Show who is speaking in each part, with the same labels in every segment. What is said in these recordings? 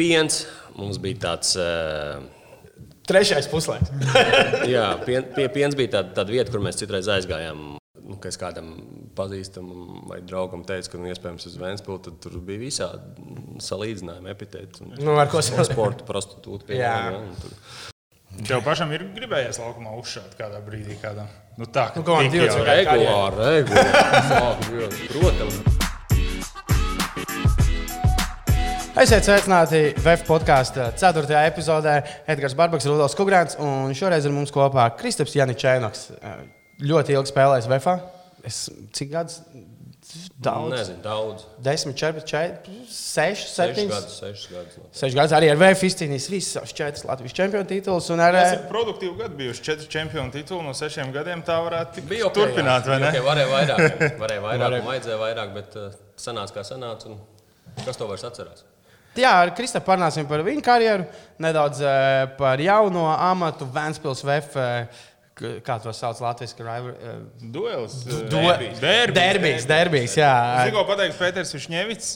Speaker 1: piens. Mums bija tāds. Uh,
Speaker 2: Trešais puslaiks.
Speaker 1: jā, pien, pie piens bija tāda, tāda vieta, kur mēs citreiz aizgājām. Nu, kad es kādam pazīstamam vai draugam teicu, ka nu, iespējams uz Vēnspilsnu, tad tur bija visādi salīdzinājumi, epitēti.
Speaker 2: Nu, ar ko
Speaker 1: salīdzināt? Sporta, prostitūta.
Speaker 2: Jā.
Speaker 1: Jā, tur.
Speaker 3: Tev pašam ir gribējies laukumā uzšaut kādā brīdī. Kādā. Nu, tā
Speaker 2: Nu,
Speaker 3: jau-
Speaker 2: cilvēki?
Speaker 1: Regulāri, regulāri. Sāku, jā, Protams.
Speaker 2: Esiet sveicināti VF podkāstu 4. epizodē. Edgars Barbaks, Rudolf Kungrāns un šoreiz ar mums kopā Kristaps Janičēnoks. Ļoti ilgi spēlējis VF. Es cik gadus? Daudz.
Speaker 1: Nezinu, daudz.
Speaker 2: 10, 14, 4, 6,
Speaker 1: 6
Speaker 2: 7.
Speaker 1: gadus, 6 gadus.
Speaker 2: 6 gadus arī ar VF izcīnījis visas 4 Latvijas čempionu titulus. Un ar,
Speaker 3: Tas ir produktīvi gadi, bijuši četri čempionu tituli no sešiem gadiem. Tā varētu tik
Speaker 1: Bija ok,
Speaker 3: turpināt,
Speaker 1: jā.
Speaker 3: vai ne?
Speaker 1: Bija ok, varēja vairāk, varēja vairāk,
Speaker 2: Varēja.
Speaker 1: vajadzēja vairāk, bet uh, sanāca kā sanāca. un Kas to vairs atcerās?
Speaker 2: Jā, ar Kristā parunāsim par viņu karjeru, nedaudz eh, par jauno amatu Vēnspils VF. eh, Kā to sauc Latvijas?
Speaker 3: Duels. eh,
Speaker 2: Derbijs.
Speaker 3: Derbijs.
Speaker 2: Derbijs, derbijs, jā.
Speaker 3: Tikko pateiks Pēters Višņevits.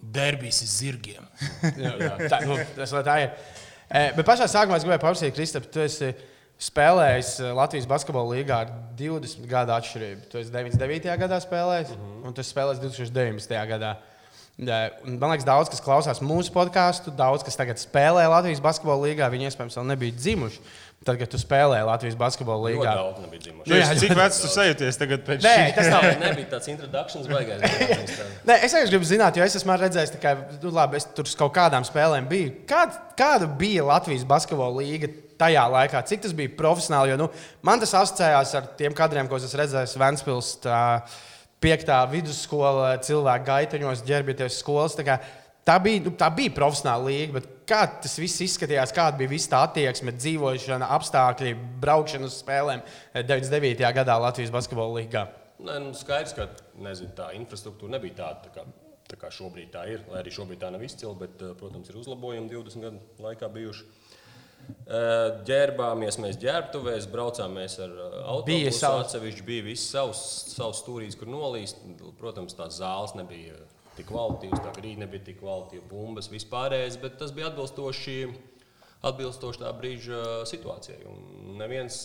Speaker 3: Derbijs ir zirgiem.
Speaker 2: tā, nu, tas tā ir. Eh, Bet pašā sākumā es gribēju paprasīt, Kristap, tu esi spēlējis Latvijas basketbola līgā ar 20 gadu atšķirību. Tu esi 99. gadā spēlējis, mm -hmm. un tu esi spēlējis 2019. gadā. Man liekas, daudz kas klausās mūsu podkāstu, daudz kas tagad spēlē Latvijas basketbola līgā. Viņi iespējams vēl nebija dzimuši. Tad, kad tu spēlēji Latvijas basketbola līgā,
Speaker 1: daudz nebija dzimuši.
Speaker 2: Nu, jā,
Speaker 3: Cik vecs tu sajūties tagad pēc
Speaker 2: Nē,
Speaker 3: šī?
Speaker 2: tas nav.
Speaker 1: nebija tāds introdukcijas baigais.
Speaker 2: Nē, es vienkārši gribu zināt, jo es esmu redzējis, ka nu, labi, es tur kaut kādām spēlēm biju. Kāda, kāda bija Latvijas basketbola līga tajā laikā? Cik tas bija profesionāli? Jo, nu, man tas asociējās ar tiem kadriem, ko es Vēnspils. Tā, Piektā vidusskola, cilvēku gaitaņos, ģērbieties skolas. Tā, kā, tā, bija, nu, tā bija profesionāla līga, bet kā tas viss izskatījās, kāda bija visa tā attieksme, dzīvošana, apstākļi, braukšana uz spēlēm eh, 99. gadā Latvijas basketbola?
Speaker 1: Nē, nu, skaidrs, ka nezinu, tā infrastruktūra nebija tāda, tā kā, tā kā šobrīd tā ir. Lai arī šobrīd tā nav izcila, bet, eh, protams, ir uzlabojumi 20 gadu laikā bijuši. Eh, Ģērbāmies mēs ģērbtuvēs, braucām mēs ar eh,
Speaker 2: Bija
Speaker 1: autobusu.
Speaker 2: savs-
Speaker 1: Atsevišķi bija viss savs, savs stūrīs, kur nolīst. Protams, tās zāles nebija tik kvalitīvas, tā grīda nebija tik kvalitīva, bumbas vispārējais, bet tas bija atbilstoši, atbilstoši tā brīža situācijai. Un neviens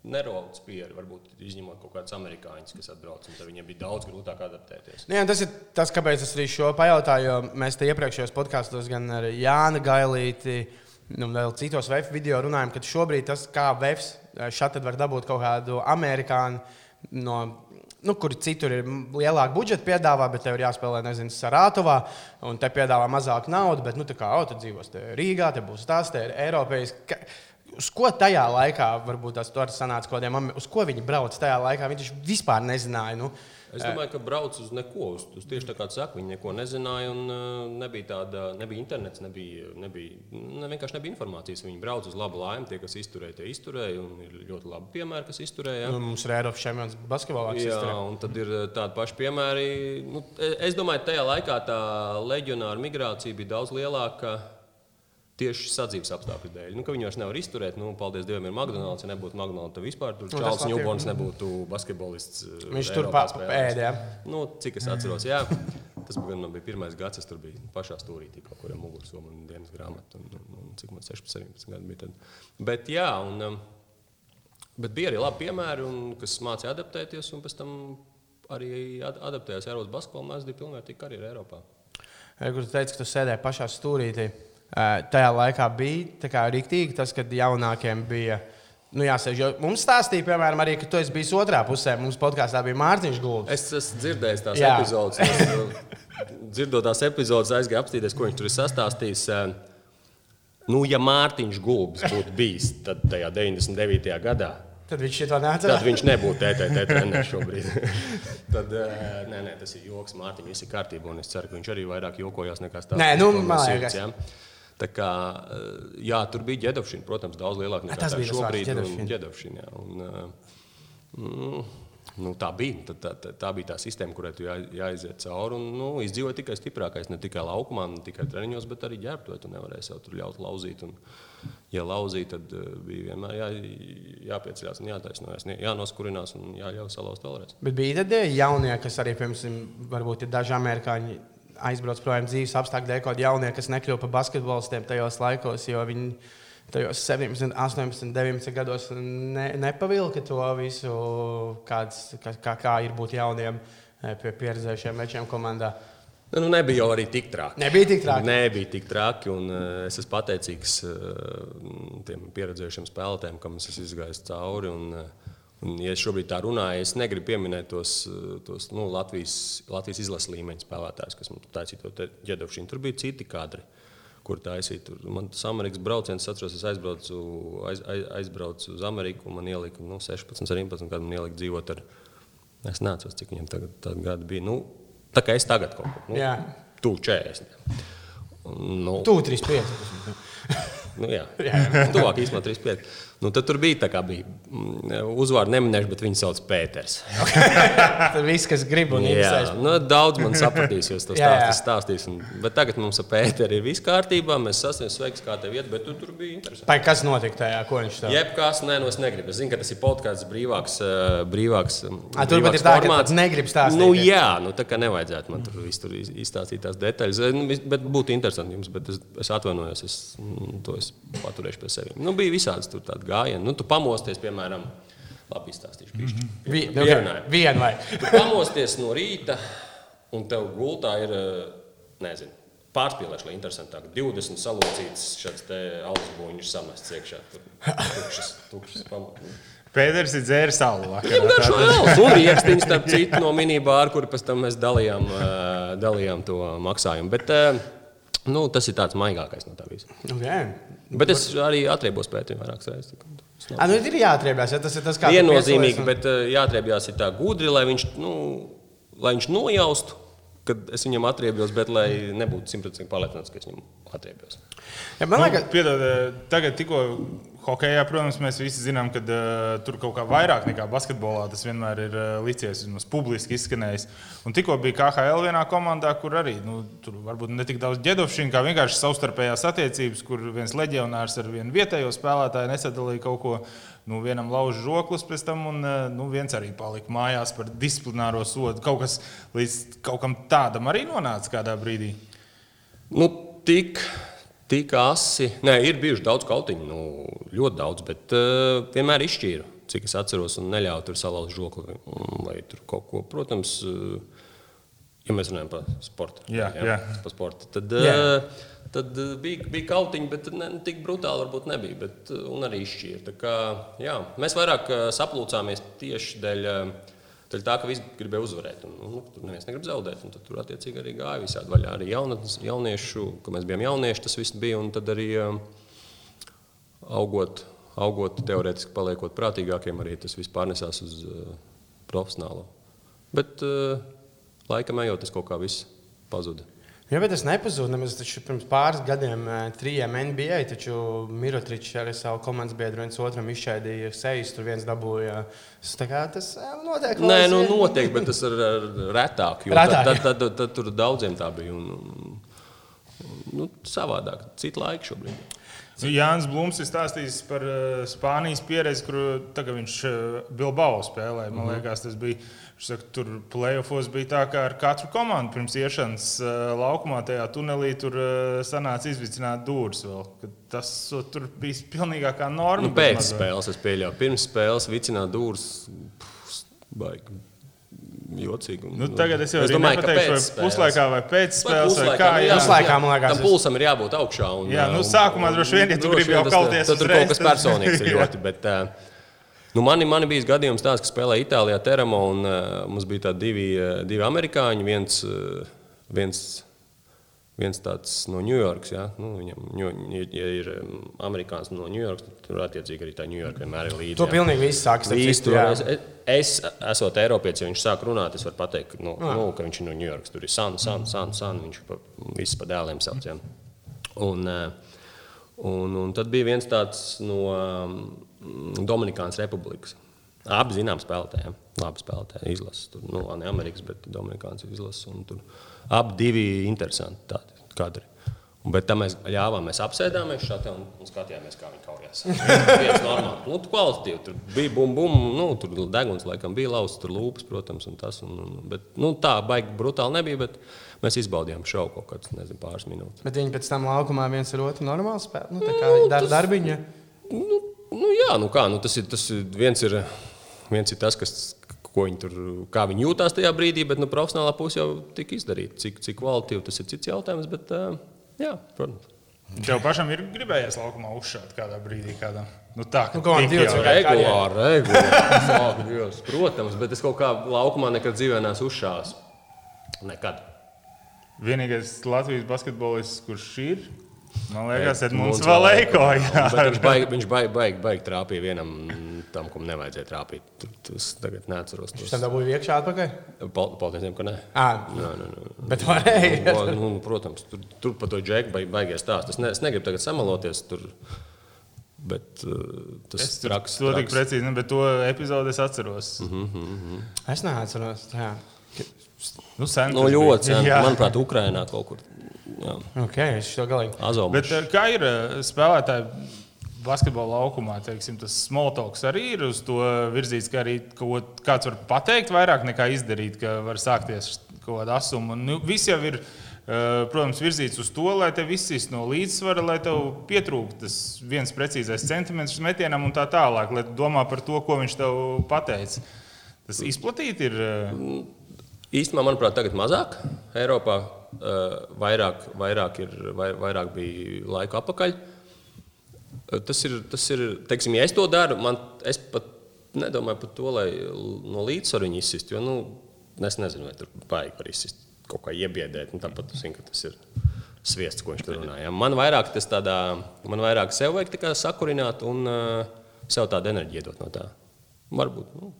Speaker 1: nerauc pieredzi, varbūt izņemot kaut kādus amerikāņus, kas atbrauc, un viņiem bija daudz grūtāk adaptēties.
Speaker 2: Nu, jā, tas ir tas, kāpēc es arī šo pajautāju. jo Mēs te iepriekšējos podkāstos gan ar Jānu Gailīti, nu, vēl citos VF video runājām, ka šobrīd tas, kā VFs šādi var dabūt kaut kādu amerikāņu, no, nu, kur citur ir lielāka budžeta piedāvā, bet tev ir jāspēlē, nezinu, Sarātovā, un te piedāvā mazāk naudas, bet, nu, tā kā, o, tu dzīvos te Rīgā, te būs tas, te ir Eiropijas. Ka- Uz ko tajā laikā, varbūt tas tur sanāca kaut kādiem, uz ko viņi brauc tajā laikā, taču vispār nezināja. Nu,
Speaker 1: Es domāju, ka brauc uz neko. Uz, uz tieši tā kā tu saki, viņi neko nezināja. Un, uh, nebija tāda, nebija internets, nebija, nebija, ne, vienkārši nebija informācijas. Viņi brauc uz labu laimi. Tie, kas izturēja, tie izturēja. Un ir ļoti labi piemēri, kas izturēja.
Speaker 2: nu, mums ir Eiropas čempions basketbolā.
Speaker 1: Jā,
Speaker 2: izturē.
Speaker 1: un tad ir uh, tādi paši piemēri. Nu, e- es domāju, tajā laikā tā leģionāra migrācija bija daudz lielāka. Tieši sadzīves apstākļu dēļ. Nu, viņi vairs nevar izturēt. Nu, paldies Dievam, ir McDonald's. Ja nebūtu McDonald's, tad vispār tur
Speaker 2: Nu,
Speaker 1: Čārlis Ņūbons nebūtu basketbolists.
Speaker 2: Viņš tur
Speaker 1: Eiropā
Speaker 2: pa-
Speaker 1: spēlējis.
Speaker 2: pēd, jā.
Speaker 1: Nu, cik es atceros, jā. Tas bija, man bija pirmais gads, es tur biju pašā stūrī, kaut kur ar mugursomu un dienas un, cik man 16, 17 gadi bija tad. Bet, jā, un, um, bet bija arī labi piemēri, un, kas mācīja adaptēties, un pēc tam arī ad- adaptējās Eiropas basketbolā. Mēs bijām pilnvērtīgi karjeru Eiropā.
Speaker 2: Kur tu teici, ka tu sēdēji pašā stūrītī. Eh, Tajā laikā bija rīktīgi tas, kad jaunākiem bija. Nu, jāsaka, jo mums stāstīja, piemēram, arī, ka tu esi bijis otrā pusē. Mums podkāstā bija Mārtiņš Gulbis.
Speaker 1: Es esmu dzirdējis tās
Speaker 2: Jā.
Speaker 1: epizodes. Es, uh, dzirdot tās epizodes, aizgāju apstīties, ko viņš tur ir sastāstījis. Uh, Nu, ja Mārtiņš Gulbis būtu bijis tad tajā 99. gadā,
Speaker 2: Tad viņš to
Speaker 1: tad
Speaker 2: neatcerās.
Speaker 1: viņš nebūtu TTT treneris šobrīd. tad, nē, nē, tas ir joks. Mārtiņš viss ir kārtībā, un es ceru, ka viņš arī vairāk jokojās nekā stāstījis.
Speaker 2: Nē, nu, man liekas.
Speaker 1: jā. Tā kā, uh, jā, tur bija ģedovšana, protams, daudz lielāka nekā
Speaker 2: tas bija
Speaker 1: šobrīd. jā, un, uh, mm, Nu, tā bija. Tā, tā, tā, tā bija tā sistēma, kurai tu jā, jāiziet cauri. Un, nu, izdzīvoja tikai stiprākais. Ne tikai laukumā, ne tikai treniņos, bet arī ģērbtuvē. Tu nevarēji sev tur ļaut lauzīt. Un, ja lauzīja, tad uh, bija vienmēr jā, jāpieceļās un jātaisnojas, jānoskurinās un jāļauj salauzt vēlreiz.
Speaker 2: Bet bija tad jaunie, kas arī, piemēram, varbūt ir daži amerikāņi. Aizbrauc projām dzīves apstākļu dēļ, kaut jaunie, kas nekļuva par basketbolistiem tajos laikos, jo viņi tajos 17, 18, 19 gados ne, nepavilka to visu, kāds, kā, kā, kā ir būt jauniem eh, pie pieredzējušiem večiem komandā.
Speaker 1: Nu, nebija jau arī tik traki.
Speaker 2: Nebija tik traki.
Speaker 1: Nebija tik traki. Un, uh, es esmu pateicīgs uh, tiem pieredzējušiem spēlētājiem, kam es esmu izgājis cauri. Un, uh, un, ja šobrīd tā runāju, es negribu pieminēt tos, tos nu, Latvijas, Latvijas izlases līmeņa spēlētājus, kas man taisīja to ģērbšanu. Tur bija citi kadri. Kur taisīt? Tur man tas Amerikas brauciens, atceros, es aizbraucu, aiz, aiz, aizbraucu uz Ameriku, un man ielika nu, 16, 17 gadu, man ielika dzīvot ar. Es neatceros, cik viņam tagad, tagad gadi bija. Nu, Tā kā es tagad kaut ko tādu - tu 40. Nu,
Speaker 2: tu 35.
Speaker 1: nu, jā, jā. tuvāk īstenībā 35. Nu, tad tur bija tā kā bija mm, uzvārdu neminēšu, bet viņu sauc Pēters.
Speaker 2: Tur viss, kas grib un interesēs.
Speaker 1: Nu, daudz man sapratīs, jūs to stāstīs. stāstīs un, bet tagad mums ar Pēteru ir viss kārtībā. Mēs sasniedzam sveiks, kā tev iet, bet tu, tur bija interesanti.
Speaker 2: Vai kas notika tajā, ko viņš teica?
Speaker 1: Jebkas, nē, no es negribu. Es zinu, ka tas ir podkāsts brīvāks. brīvāks
Speaker 2: A, tur pat ir tā, ka tu negribi stāstīt.
Speaker 1: Nu, jā, nu, tā kā nevajadzētu man tur, tur izstāstīt tās detaļas. Nu, bet būtu interesanti jums, bet es, es atvainojos, es mm, to es paturēšu pie sevis. Nu, bija visādas tur tādas gājienas. Nu, tu pamosties, piemēram, labi izstāstīšu. Mm -hmm.
Speaker 2: Vienu vien vai?
Speaker 1: pamosties no rīta, un tev gultā ir, eh, nezinu, pārspīlēšu, lai interesantāk. 20 salocītas šāds alus buļbuļs samests iekšā. Tur tukšas, tukšas pamotnes.
Speaker 3: Pēters ir dzēris salu.
Speaker 1: Viņam garšo alus un rīkstiņš, starp citu, no minibāra, kur pēc tam mēs dalījām, uh, dalījām to maksājumu. Bet, uh, nu, tas ir tāds maigākais no tā visa.
Speaker 2: Okay.
Speaker 1: Bet es arī atriebos tam vairākas reizes.
Speaker 2: A, nu, ir jāatriebjas, ja tas ir tas,
Speaker 1: kā viennozīmīgi, un... bet uh, jāatriebjas ir tā gudri, lai viņš, nu, lai viņš nojaustu, kad es viņam atriebjos, bet lai nebūtu simtprocentīgi pārliecināts, ka es viņam atriebjos.
Speaker 2: Ja, man liekas,
Speaker 3: nu, piedod, tagad tikko Hokejā, protams, mēs visi zinām, ka uh, tur kaut kā vairāk nekā basketbolā tas vienmēr ir uh, licies, vismaz publiski izskanējis. Un tikko bija KHL vienā komandā, kur arī nu, tur varbūt ne tik daudz ģedovšana, kā vienkārši savstarpējās attiecības, kur viens leģionārs ar vienu vietējo spēlētāju nesadalīja kaut ko. Nu, vienam lauž žoklis pēc tam, un uh, nu, viens arī palika mājās par disciplināro sodu. Kaut kas līdz kaut kam tādam arī nonāca kādā brīdī.
Speaker 1: Nu, tik tik asi. Nē, ir bijuši daudz kautiņu, nu, ļoti daudz, bet uh, vienmēr izšķīru, cik es atceros, un neļāvu tur salauzt žokli vai tur kaut ko. Protams, uh, ja mēs runājam par sportu,
Speaker 3: jā, jā, jā.
Speaker 1: Par sportu tad. Uh, tad bija, bija kautiņi, bet ne, tik brutāli varbūt nebija. Bet, un arī izšķīra. Kā, jā, mēs vairāk saplūcāmies tieši dēļ. Uh, Tad tā, ka visi gribēja uzvarēt, un nu, tur neviens negrib zaudēt. Tad tur attiecīgi arī gāja visādi vaļā. Arī jaunatnes, jauniešu, kad mēs bijām jaunieši, tas viss bija. Un tad arī um, augot, augot teorētiski paliekot prātīgākiem, arī tas viss pārnesās uz uh, profesionālo. Bet uh, laikam ejot, tas kaut kā viss pazuda.
Speaker 2: Jā, bet tas nepazuda. Mēs taču pirms pāris gadiem, trijiem NBA, taču Mirotričs ar savu komandas biedru viens otram izšķēdīja sejas. Tur viens dabūja. Kā, tas notiek.
Speaker 1: Nē, nu, notiek, bet tas ir retāk. retāk tad, tad, tad, tad, tur daudziem tā bija. Un, nu, savādāk, citu laiku šobrīd.
Speaker 3: Nu, Jānis Blūms ir stāstījis par uh, Spānijas pieredzi, kur tagad viņš uh, Bilbao spēlēja. Man mm -hmm. liekas, tas bija Saka, tur plēsofos bija tā, ka ar katru komandu pirms iešanas uh, laukumā tajā tunelī tur uh, sanāca izvicināt dūrus. Tas uh, tur bija pilnīgākā norma.
Speaker 1: Nu, pēc spēles es pieļauju. Pirms spēles vicināt dūrus. Baigi. Jocīgi. Un,
Speaker 3: nu, tagad es jau es domāju, nepateikšu, vai puslaikā vai pēc spēles. Vai
Speaker 2: kā, jā, puslaikā man liekas,
Speaker 1: tam pulsam ir jābūt augšā. Un,
Speaker 3: jā, nu, sākumā droši vien, ja tu gribi jau kauties.
Speaker 1: Tad tur kaut kas personīgs ir ļoti. Bet, uh, Nu, man, man bija gadījums tāds, ka spēlēja Itālijā Teramo, un uh, mums bija divi, uh, divi amerikāņi. Viens, uh, viens, viens tāds no Ņujorkas. Ja? Nu, viņam, ja, ir amerikānis no Ņujorkas, tad tur attiecīgi arī tā Ņujorka vienmēr ir līdzi.
Speaker 2: To pilnīgi viss sākas ar
Speaker 1: citu. Es, es, esot Eiropietis, ja viņš sāk runāt, es varu pateikt, nu, ah. nu, ka viņš ir no Ņujorkas. Tur ir san, san, san, san. Viņš pa, viss pa dēliem sauc. Ja? Un, uh, un, un tad bija viens tāds no. Um, Dominikānas republikas. Abi zinām spēlētājiem, labi spēlētāji izlases. Tur, nu, ne Amerikas, bet Dominikānas izlases. Tur abi divi interesanti tādi kadri. Un, bet tam mēs ļāvām, mēs apsēdāmies šeit un, un skatījāmies, kā viņi kaujās. Tas bija normāli. Nu, tu kvalitatīvi. Tur bija bum, bum, nu, tur deguns laikam bija lausts, tur lūpas, protams, un tas. Un, un, bet, nu, tā baigi brutāli nebija, bet mēs izbaudījām šovu kaut kādas, nezinu, pāris minūtes.
Speaker 2: Bet viņi pēc tam laukumā viens ar otru normāli spēlē. Nu, tā kā dar, darbiņa.
Speaker 1: Nu, nu, jā, nu kā, nu, tas ir, tas ir, viens ir, viens ir tas, kas, ko viņi tur, kā viņi jūtās tajā brīdī, bet nu, profesionālā pusē jau tika izdarīta. Cik, cik kvalitatīvi tas ir cits jautājums, bet jā, protams.
Speaker 3: Tev pašam ir gribējies laukumā uzšākt kādā brīdī. Kādā. Nu, tā
Speaker 2: Nu, divi
Speaker 3: jau-
Speaker 2: cilvēki?
Speaker 1: Regulāri, regulāri. Sāk, Dievs, protams, bet es kaut kā laukumā nekad dzīvē neesmu uzšāvis. Nekad.
Speaker 3: Vienīgais Latvijas basketbolists, kurš ir, man liekas,
Speaker 1: Edmunds
Speaker 3: Edmunds Valēko.
Speaker 1: Viņš baigi, viņš baigi, baigi, baigi trāpīja vienam tam, kam nevajadzēja trāpīt. Tas tagad neatceros.
Speaker 2: Viņš tam dabūja iekšā atpakaļ.
Speaker 1: Paldies, ka nē.
Speaker 2: À,
Speaker 1: Nē, nē, nē.
Speaker 2: bet varēja.
Speaker 1: Nu, nu, protams, tur, tur par to džeku baigi, baigies stāst. Es, ne, es negribu tagad samaloties. Tur, bet uh, tas
Speaker 3: Es
Speaker 1: ir traks.
Speaker 3: to tik precīzi, ne, bet to epizodi es atceros. Mm -hmm.
Speaker 2: Es neatceros. Jā.
Speaker 3: Nu, sen
Speaker 1: Nu, ļoti
Speaker 3: bija.
Speaker 1: sen.
Speaker 3: Jā.
Speaker 1: Manuprāt, Ukrainā kaut kur. Jā,
Speaker 2: Ok, es to galīgi.
Speaker 1: Azoviņš.
Speaker 3: Bet eh, kā ir eh, spēlētāji basketbola laukumā? Teiksim, tas smoltoks arī ir uz to virzīts, ka arī kaut kāds var pateikt vairāk nekā izdarīt, ka var sākties kaut kāda asuma. Nu, viss jau ir. eh, Protams, virzīts uz to, lai te viss ir no līdzsvara, lai tev pietrūkst tas viens precīzais centimetrs metienam un tā tālāk, lai domā par to, ko viņš tev pateica. Tas izplatīti ir. eh,
Speaker 1: Īstenībā, manuprāt, tagad mazāk. Eiropā uh, vairāk, vairāk, ir, vai, vairāk bija laika apakaļ. Uh, Tas ir, tas ir teiksim, ja es to daru, man, es pat nedomāju par to, lai no līdzsvaru viņu izsist. Jo, nu, es nezinu, vai tur baigi var izsist kaut kā iebiedēt. Nu, tāpat zinu, ka tas ir sviests, ko viņš tur runāja. Ja Man vairāk tas tādā, man vairāk sev vajag sakurināt un uh, sev tādu enerģiju iedot no tā. Varbūt, nu,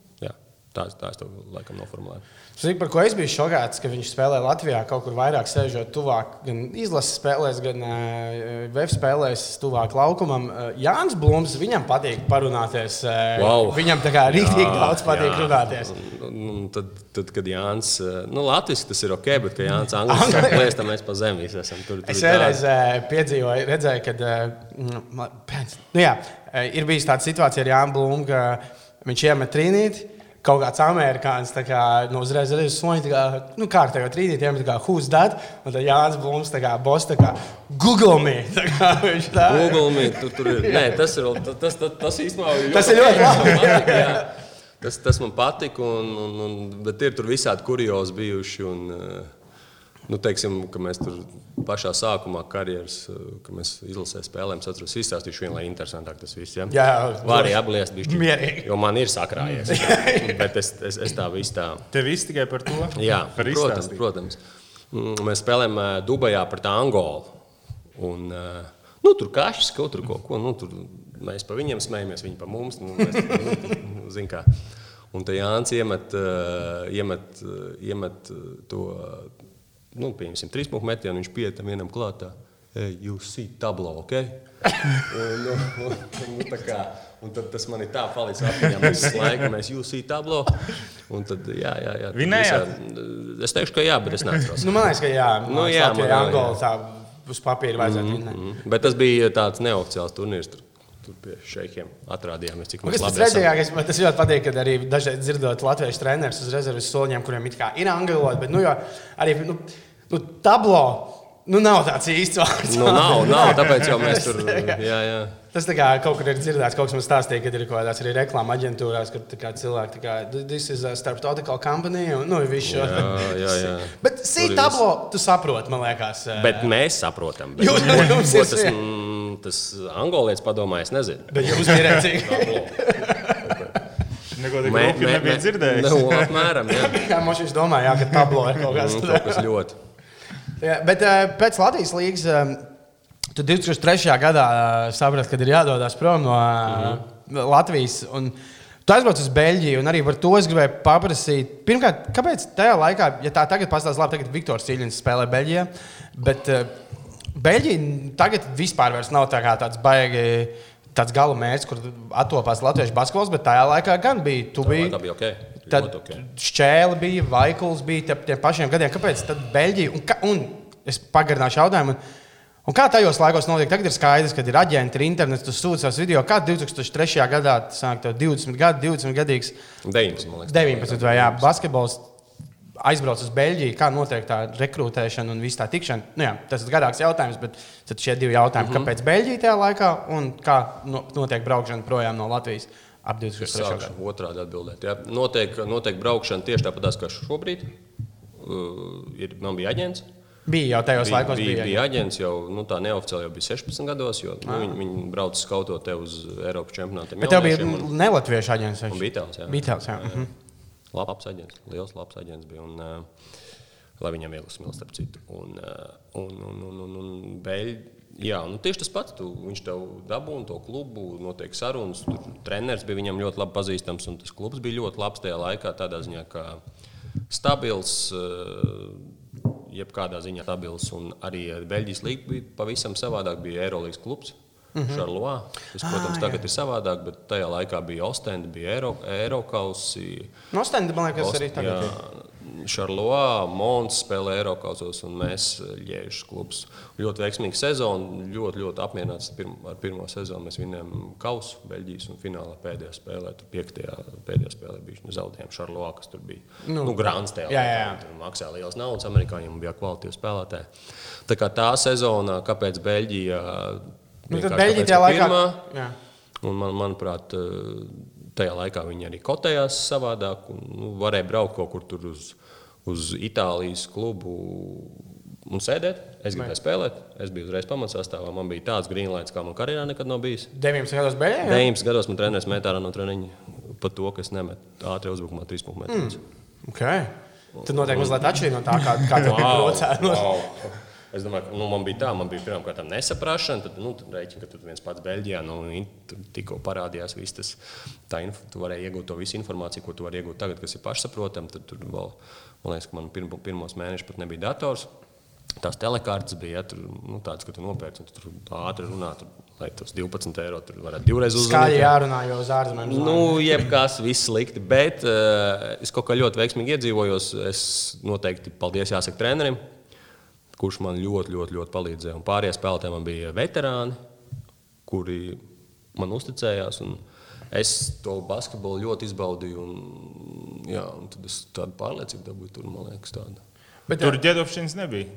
Speaker 1: tā, tā es to laikam noformulēju.
Speaker 2: Zinu, par ko es biju šokēts, ka viņš spēlē Latvijā kaut kur vairāk sēžot tuvāk, gan izlases spēlēs, gan uh, VF spēlēs, tuvāk laukumam. Uh, Jānis Blūms, viņam patīk parunāties. Uh,
Speaker 1: Wow.
Speaker 2: Viņam tā kā rīktīgi daudz patīk
Speaker 1: jā.
Speaker 2: runāties.
Speaker 1: Un, un tad, tad, kad Jānis, eh, nu, Latvijas tas ir ok, bet, kad Jānis Anglis sāk plēst, tad mēs pa zemi visi esam tur. tur
Speaker 2: Es vienreiz piedzīvoju, redzēju, ka uh, pēc, nu jā, ir bijusi tāda situācija ar Jānu Blūmu, ka viņš iemet trīnīti. Kaut kāds amerikānis tā kā, nu, uzreiz ir soņi, tā kā, nu, kārtējo trīnīti, iemet kā who's that, un tad Jānis Blūms, tā kā, boss, tā kā, Google me. Tā kā, viņš tā,
Speaker 1: Google me, tu, tur ir. Nē, tas ir vēl- tas, tas, tas īstenībā
Speaker 2: Tas ir ļoti labi.
Speaker 1: Patika, jā. Tas, tas man patika, un, un, un, bet ir tur visādi kuriozi bijuši. Un, eh, nu, teiksim, ka mēs tur pašā sākumā karjeras, eh, kad mēs izlasē spēlējām, es atceros, izstāstīšu vienu, lai interesantāk tas viss. Ja?
Speaker 2: Jā,
Speaker 1: Var arī apliest bišķi,
Speaker 2: Mierīgi.
Speaker 1: jo man ir sakrājies. bet es, es, es tā visu tā.
Speaker 3: Tev viss tikai par to?
Speaker 1: Jā,
Speaker 3: par
Speaker 1: protams, protams. Mm, Mēs spēlējām ā, Dubajā pret Angolu. Un, ā, nu, tur kašķis kaut kaut ko. Nu, tur mēs pa viņiem smējamies, viņi pa mums. Nu, mēs, nu, zin kā. Un te Jānis iemet, iemet, iemet to nu, pieņemsim, trīs punktu metienu. Viņš pietam vienam klātā. Jūs esat tablo, ok? Un, un, un, un, tā kā, un tad tas man ir tā palicis. Mēs visu laiku mēs jūs esat tablo. Un tad, jā, jā, jā.
Speaker 3: Vinējāt?
Speaker 1: visā- Es teikšu, ka jā, bet es neatceros.
Speaker 2: Nu, man liekas, ka jā,
Speaker 1: Nu,
Speaker 2: nu,
Speaker 1: jā,
Speaker 2: jā,
Speaker 1: man arī,
Speaker 2: Angola tā uz papīra vajadzētu mm -hmm.
Speaker 1: Mm. Bet tas bija tāds neoficiāls turnīrs. Tur, tur pie šeikiem atrādījāmies, cik
Speaker 2: Kas
Speaker 1: mēs
Speaker 2: tas redzējākais, man tas ļoti patīk, kad arī dažreiz dzirdot latviešu trenerus uz rezerves soliņiem, kuriem ir angļu valoda, bet nu, jo arī nu, nu, tablo nu, nav tāds īsts vārds.
Speaker 1: Nu, nav, nav, tāpēc jau mēs tur. Jā, jā.
Speaker 2: Tas kā kaut kur ir dzirdēts, kaut kas man stāstīja, kad ir kaut kādas arī reklāmas aģentūrās, kur kā cilvēki tā kā, this is a starptautical company, un nu, viss šo.
Speaker 1: Jā, jā, jā.
Speaker 2: Bet
Speaker 1: Tur
Speaker 2: sī
Speaker 1: ir
Speaker 2: tablo, tu saproti, man liekas. eh,
Speaker 1: Bet mēs saprotam. Bet,
Speaker 2: Jūs-
Speaker 1: ko-
Speaker 2: jums ir
Speaker 1: tas, mm, tas angolietis padomā, es nezinu.
Speaker 2: Bet jūs pieredzīgi.
Speaker 3: Neko tādu nebija dzirdējis.
Speaker 1: Nu, apmēram, jā.
Speaker 2: Jā, man šis domā, jā, ka tablo ir kaut kas
Speaker 1: Mm,
Speaker 2: tāds. Jā, bet uh, pēc Latvijas līnijas uh, tu 2003. gadā uh, saprati, ka ir jādodas prom no uh, Latvijas. Un, Tu aizbrauc uz Beļģiju, un arī par to es gribēju paprasīt. Pirmkārt, kāpēc tajā laikā, ja tā tagad pastāstīs, labi, tagad Viktors Cīļins spēlē Beļģijā, bet Beļģija tagad vispār nav tā kā tāds baigi. Tāds gala mērķis, kur attopās latviešu basketbols, bet tajā laikā gan bija. Tu biji
Speaker 1: Tā bija ok.
Speaker 2: Tad
Speaker 1: Ļoti ok.
Speaker 2: šķēle bija, Vaikuls bija tie, pašiem gadiem. Kāpēc tad Beļģija? Un, un es pagarināšu jautājumu. Un kā tajos laikos notiek? Tagad ir skaidrs, ka ir aģenti, ir internets, tu sūti savus video. Kā 2003. gadā, tas tev 20 gadu, 20 gadīgs,
Speaker 1: 19, man liekas.
Speaker 2: 19 vai jā, basketbols aizbrauc uz Beļģiju, kā notiek tā rekrutēšana un viss tā tikšana. Nu, jā, tas ir garāks jautājums, bet tad šie divi jautājumi, mm -hmm. kāpēc Beļģija tajā laikā un kā no- notiek braukšana projām no Latvijas ap 2003.
Speaker 1: Sākšu
Speaker 2: gadu?
Speaker 1: otrādi atbildēt. Jā. Notiek, notiek braukšana tieši tāpat kā šobrīd. Uh, ir, man bija aģents.
Speaker 2: Bija jau tajos
Speaker 1: Bija,
Speaker 2: laikos,
Speaker 1: bija,
Speaker 2: bija.
Speaker 1: bija aģents jau nu, tā neoficiāli, jau bija 16 gados, jo nu, viņi, viņi brauca skautot te uz Eiropas čempionātiem.
Speaker 2: Bet tev bija
Speaker 1: un-
Speaker 2: nelatviešu aģents.
Speaker 1: Un bija tāds, jā.
Speaker 2: Bija tāds, jā. Mhm.
Speaker 1: Labs aģents, liels labs aģents bija. Un, uh, lai viņam viegli smilts, starp citu. Un, uh, un, un, un, un, un Beļ, jā, nu, tieši tas pats. Tu, viņš tev dabūja to klubu, notiek sarunas. Tur treneris bija viņam ļoti labi pazīstams, un tas klubs bija ļoti labs tajā laikā. Tādā ziņā, ka stabils, uh, jebkādā ziņā stabils. Un arī Beļģijas līnija bija pavisam savādāk. Bija Eirolandes klubs. Mm -hmm. Šarloā. Tas, protams,
Speaker 2: Ah,
Speaker 1: tagad ir savādāk, bet tajā laikā bija Ostenda, bija Eiro, Eirokausi.
Speaker 2: No Stenda, man liekas, arī tagad. ir.
Speaker 1: Šarloā, Mons spēlē Eiropausos un mēs Liežas klubs. Ļoti veiksmīga sezona, ļoti, ļoti apmierināts ar pirmo sezonu. Mēs vinējām kausu Beļģijas un finālā pēdējā spēlē. Tur piektajā pēdējā spēlē bija nu, zaudējumi Šarloā, kas tur bija. Nu, nu Grāns tajā
Speaker 2: jā, jā.
Speaker 1: Tur maksāja liels naudas amerikāņiem bija kvalitīvi spēlētāji. Tā kā tā sezona, kāpēc Beļģija?
Speaker 2: Nu, tad Beļģija tajā laikā.
Speaker 1: pirmā,
Speaker 2: Jā.
Speaker 1: Un man, manuprāt, eh, tajā laikā viņi arī kotējās savādāk. Un, nu, varēja braukt kaut kur uz, uz Itālijas klubu un sēdēt. Es gribēju spēlēt. Es biju uzreiz pamatsastāvā. Man bija tāds grīnlaits, kā man karjerā nekad nav bijis.
Speaker 2: 19 gados beigās.
Speaker 1: 19 gados man treneris metā no treniņa par to, ka es nemetu ātri uzbrukumā 3 punktu metrus.
Speaker 2: Okay. Tad noteikti mazliet atšķirīgi no tā, kā, kā tu braucēji. No...
Speaker 1: wow. Es domāju, ka nu, man bija tā, man bija pirmkārt nesaprašana. Tad, nu, tad rēķina, ka tu viens pats Beļģijā nu, tur tikko parādījās viss tas. Tā tu varēji iegūt to visu informāciju, ko tu vari iegūt tagad, kas ir pašsaprotama. Tad tur vēl, man liekas, ka man pirmo, pirmos mēnešus pat nebija dators. Tās telekārtas bija ja, tur, nu, tādas, ka tu nopērci un tu tur ātri runā, tur, lai tos 12 eiro tur varētu divreiz
Speaker 2: Skaļi
Speaker 1: uzzvanīt.
Speaker 2: jārunā, jo uz ārzemēm
Speaker 1: Nu, jebkas, viss slikti. Bet uh, es kaut kā ļoti veiksmīgi iedzīvojos. Es noteikti paldies jāsaka trenerim, kurš man ļoti, ļoti, ļoti palīdzēja. Un pārējie spēlētāji man bija veterāni, kuri man uzticējās. un Es to basketbolu ļoti izbaudīju. Un, jā, un tad es tādu pārliecību dabūju tur, man liekas, tādu.
Speaker 2: Bet,
Speaker 3: Tur ģēdopšanas nebija.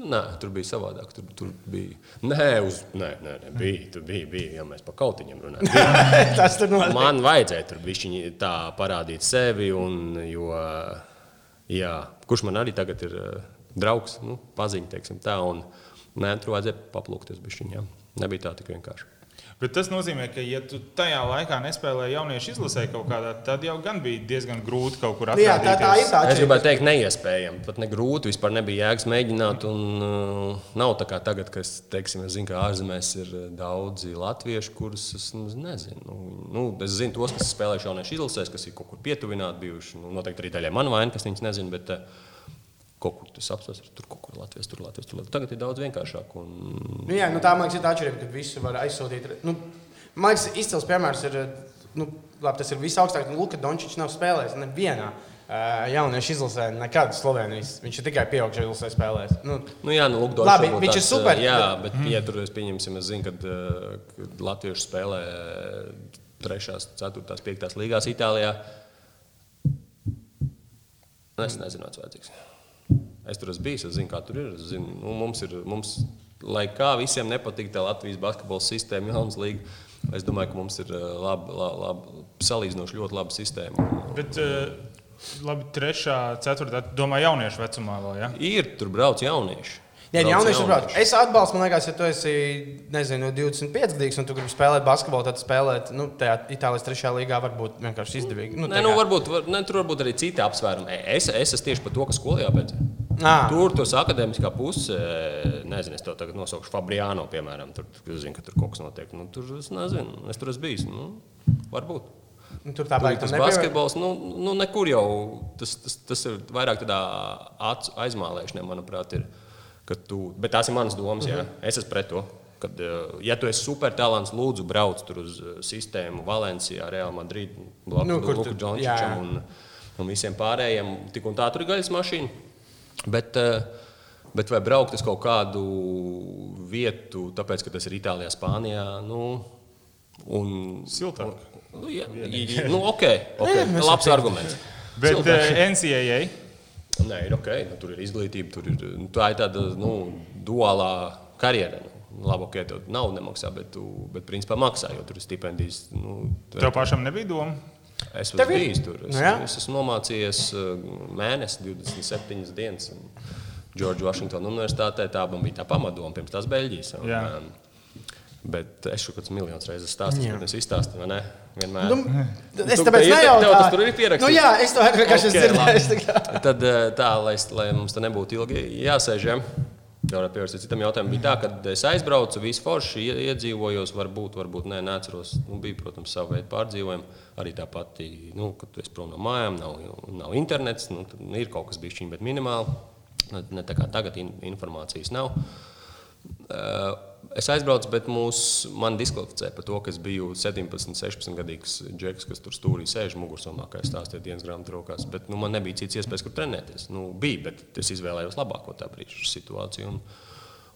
Speaker 1: Nē, tur bija savādāk. Tur, tur bija. Nē, uz, nē, nē, nē bija, tur bija, bija. Ja mēs par kautiņiem runājam.
Speaker 2: tas tur notiek.
Speaker 1: Man vajadzēja tur bišķiņi tā parādīt sevi, un, jo, jā, kurš man arī tagad ir draugs, nu, teiksim tā, un nē, tur vajadzēja paplūkties bišķiņi, jā. Nebija tā tik vienkārši.
Speaker 3: Bet tas nozīmē, ka, ja tu tajā laikā nespēlēji jauniešu izlasē kaut kādā, tad jau gan bija diezgan grūti kaut kur
Speaker 2: Nu jā,
Speaker 3: atrast.
Speaker 2: tā, tā ir tā
Speaker 1: Es gribētu teikt, neiespējami. Pat ne grūti, vispār nebija jēgas mēģināt. Un, uh, nav tā kā tagad, kad es, teiksim, es zinu, ka ārzemēs ir uh, daudzi latvieši, kurus es nu, nezinu. Nu, nu, es zinu tos, kas spēlē jauniešu izlasēs, kas ir kaut kur pietuvināti bijuši. Nu, noteikti arī daļai man vaina, kas viņus nezina. Bet, uh, Kaut kur tas apstāsies, tur kaut kur Latvijas, tur Latvijas, tur Latvijas. Tagad ir daudz vienkāršāk. Un...
Speaker 2: Nu, jā, nu, tā man liekas, ir atšķirība, ka visu var aizsūtīt. Nu, man liekas, izcils piemērs ir. Nu, labi, tas ir visaugstāk. Nu, Luka Dončičs nav spēlējis nevienā uh, jauniešu izlasē, nekad Slovenijas. Viņš ir tikai pieaugušo izlasē spēlējis. Nu,
Speaker 1: Nu, jā, nu, lūk,
Speaker 2: Labi, viņš ir
Speaker 1: tāds,
Speaker 2: super,
Speaker 1: Jā,
Speaker 2: bet-
Speaker 1: bet, bet ja tur es pieņemsim, es zinu, kad, kad Latvieši spēlē 3, 4, 5 līgās Itālijā. Es nezinu, kāds vajadzīgs. Es tur esmu bijis, es zinu, kā tur ir. Es Zinu, nu, mums ir mums, lai kā visiem nepatīk tā Latvijas basketbola sistēma, jaunas līga. Es domāju, ka mums ir laba, laba, laba, salīdzinoši ļoti laba sistēma.
Speaker 3: Bet, labi, trešā, ceturtā, domāju, jauniešu vecumā vēl. Ja?
Speaker 1: Ir tur brauc jaunieši.
Speaker 2: Jā,
Speaker 1: Brauc
Speaker 2: jaunieši saprot. Es atbalstu, man liekas, ja tu esi nezinu, 25 gadīgs un tu gribi spēlēt basketbolu, tad spēlēt nu, tajā Itālijas trešajā līgā var būt vienkārši izdevīgi. Nu,
Speaker 1: Nē, nu, varbūt, var, ne, tur varbūt arī citi apsvērumi. Es, es esmu tieši par to, kas skolā jāpēc.
Speaker 2: Ā.
Speaker 1: Tur tas akadēmiskā puse, nezinu, es to tagad nosaukšu Fabriāno, piemēram. Tur, es zinu, ka tur kaut kas notiek. Nu, tur es nezinu, es tur esmu bijis. Nu, varbūt.
Speaker 2: Nu, tur tā
Speaker 1: Tur
Speaker 2: baigta
Speaker 1: tas basketbols, nu, nu, nekur jau tas, tas, tas ir vairāk tādā aizmālēšanā, manuprāt, ir. Tu, bet tās ir manas domas, jā. Es esmu pret to. Kad, ja tu esi supertalants, lūdzu, brauc tur uz sistēmu Valencijā, Real Madrid, blakus
Speaker 2: Nu, kur
Speaker 1: Luka
Speaker 2: tu- jā.
Speaker 1: Džončičam un, un visiem pārējiem. Tik un tā tur ir gaļas mašīna. Bet, eh, Bet vai braukt uz kaut kādu vietu, tāpēc, ka tas ir Itālijā, Spānijā? Nu, un,
Speaker 3: Siltāk.
Speaker 1: Nu, jā, jā, nu, ok, okay.
Speaker 2: mēs
Speaker 1: labs arguments.
Speaker 3: Bet
Speaker 1: Siltāk.
Speaker 3: uh, NCAA.
Speaker 1: Nē, ir ok, nu, tur ir izglītība, tur ir nu, tā ir tāda nu, duālā karjera. Nu. Labi, ok, tev nav nemaksā, bet, tu, bet principā maksā, jo tur ir stipendijas. Nu, tu-
Speaker 3: Tev pašam nebija doma.
Speaker 1: Es esmu bijis tur. Es,
Speaker 2: Nu jā.
Speaker 1: es esmu nomācījies uh, mēnesi, 27 dienas. Džordžas Vašingtonas Universitātē tā bija tā pamatdoma pirms tās Beļģijas. Un,
Speaker 3: Jā.
Speaker 1: um, Bet es jau kāds miljonus reizes stāstīju, kad es izstāstīju, vai ne? Vienmēr.
Speaker 2: Nu, es
Speaker 1: Tu-
Speaker 2: tāpēc
Speaker 1: ir-
Speaker 2: nejautāju.
Speaker 1: tev tas tur ir pierakstīts?
Speaker 2: Nu, jā, es to vienkārši
Speaker 1: Ok,
Speaker 2: esmu dzirdējis.
Speaker 1: labi.
Speaker 2: tā kā.
Speaker 1: Tad eh, tā, lai, lai mums te nebūtu ilgi jāsēž. Ja? Jau ar pievērsties citam jautājumam, bija tā, ka es aizbraucu, visu forši ie- iedzīvojos, varbūt, varbūt nē, neatceros. Nu, bija, protams, sava veida pārdzīvojumi. Arī tā pati, nu, kad esi prom no mājām, nav, nav internets, nu, ir kaut kas bijis viņa, bet minimāli. Ne, ne tā kā tagad in, informācijas nav. Eh, Es aizbraucu, bet mūs, man diskvalificēja par to, ka es biju 17, 16 gadīgs džeks, kas tur stūrī sēž mugursomā, kā es stāstīju dienas grāmatā rokās. Bet nu, man nebija cits iespējas, kur trenēties. Nu, bija, bet es izvēlējos labāko tā brīža situāciju. Un,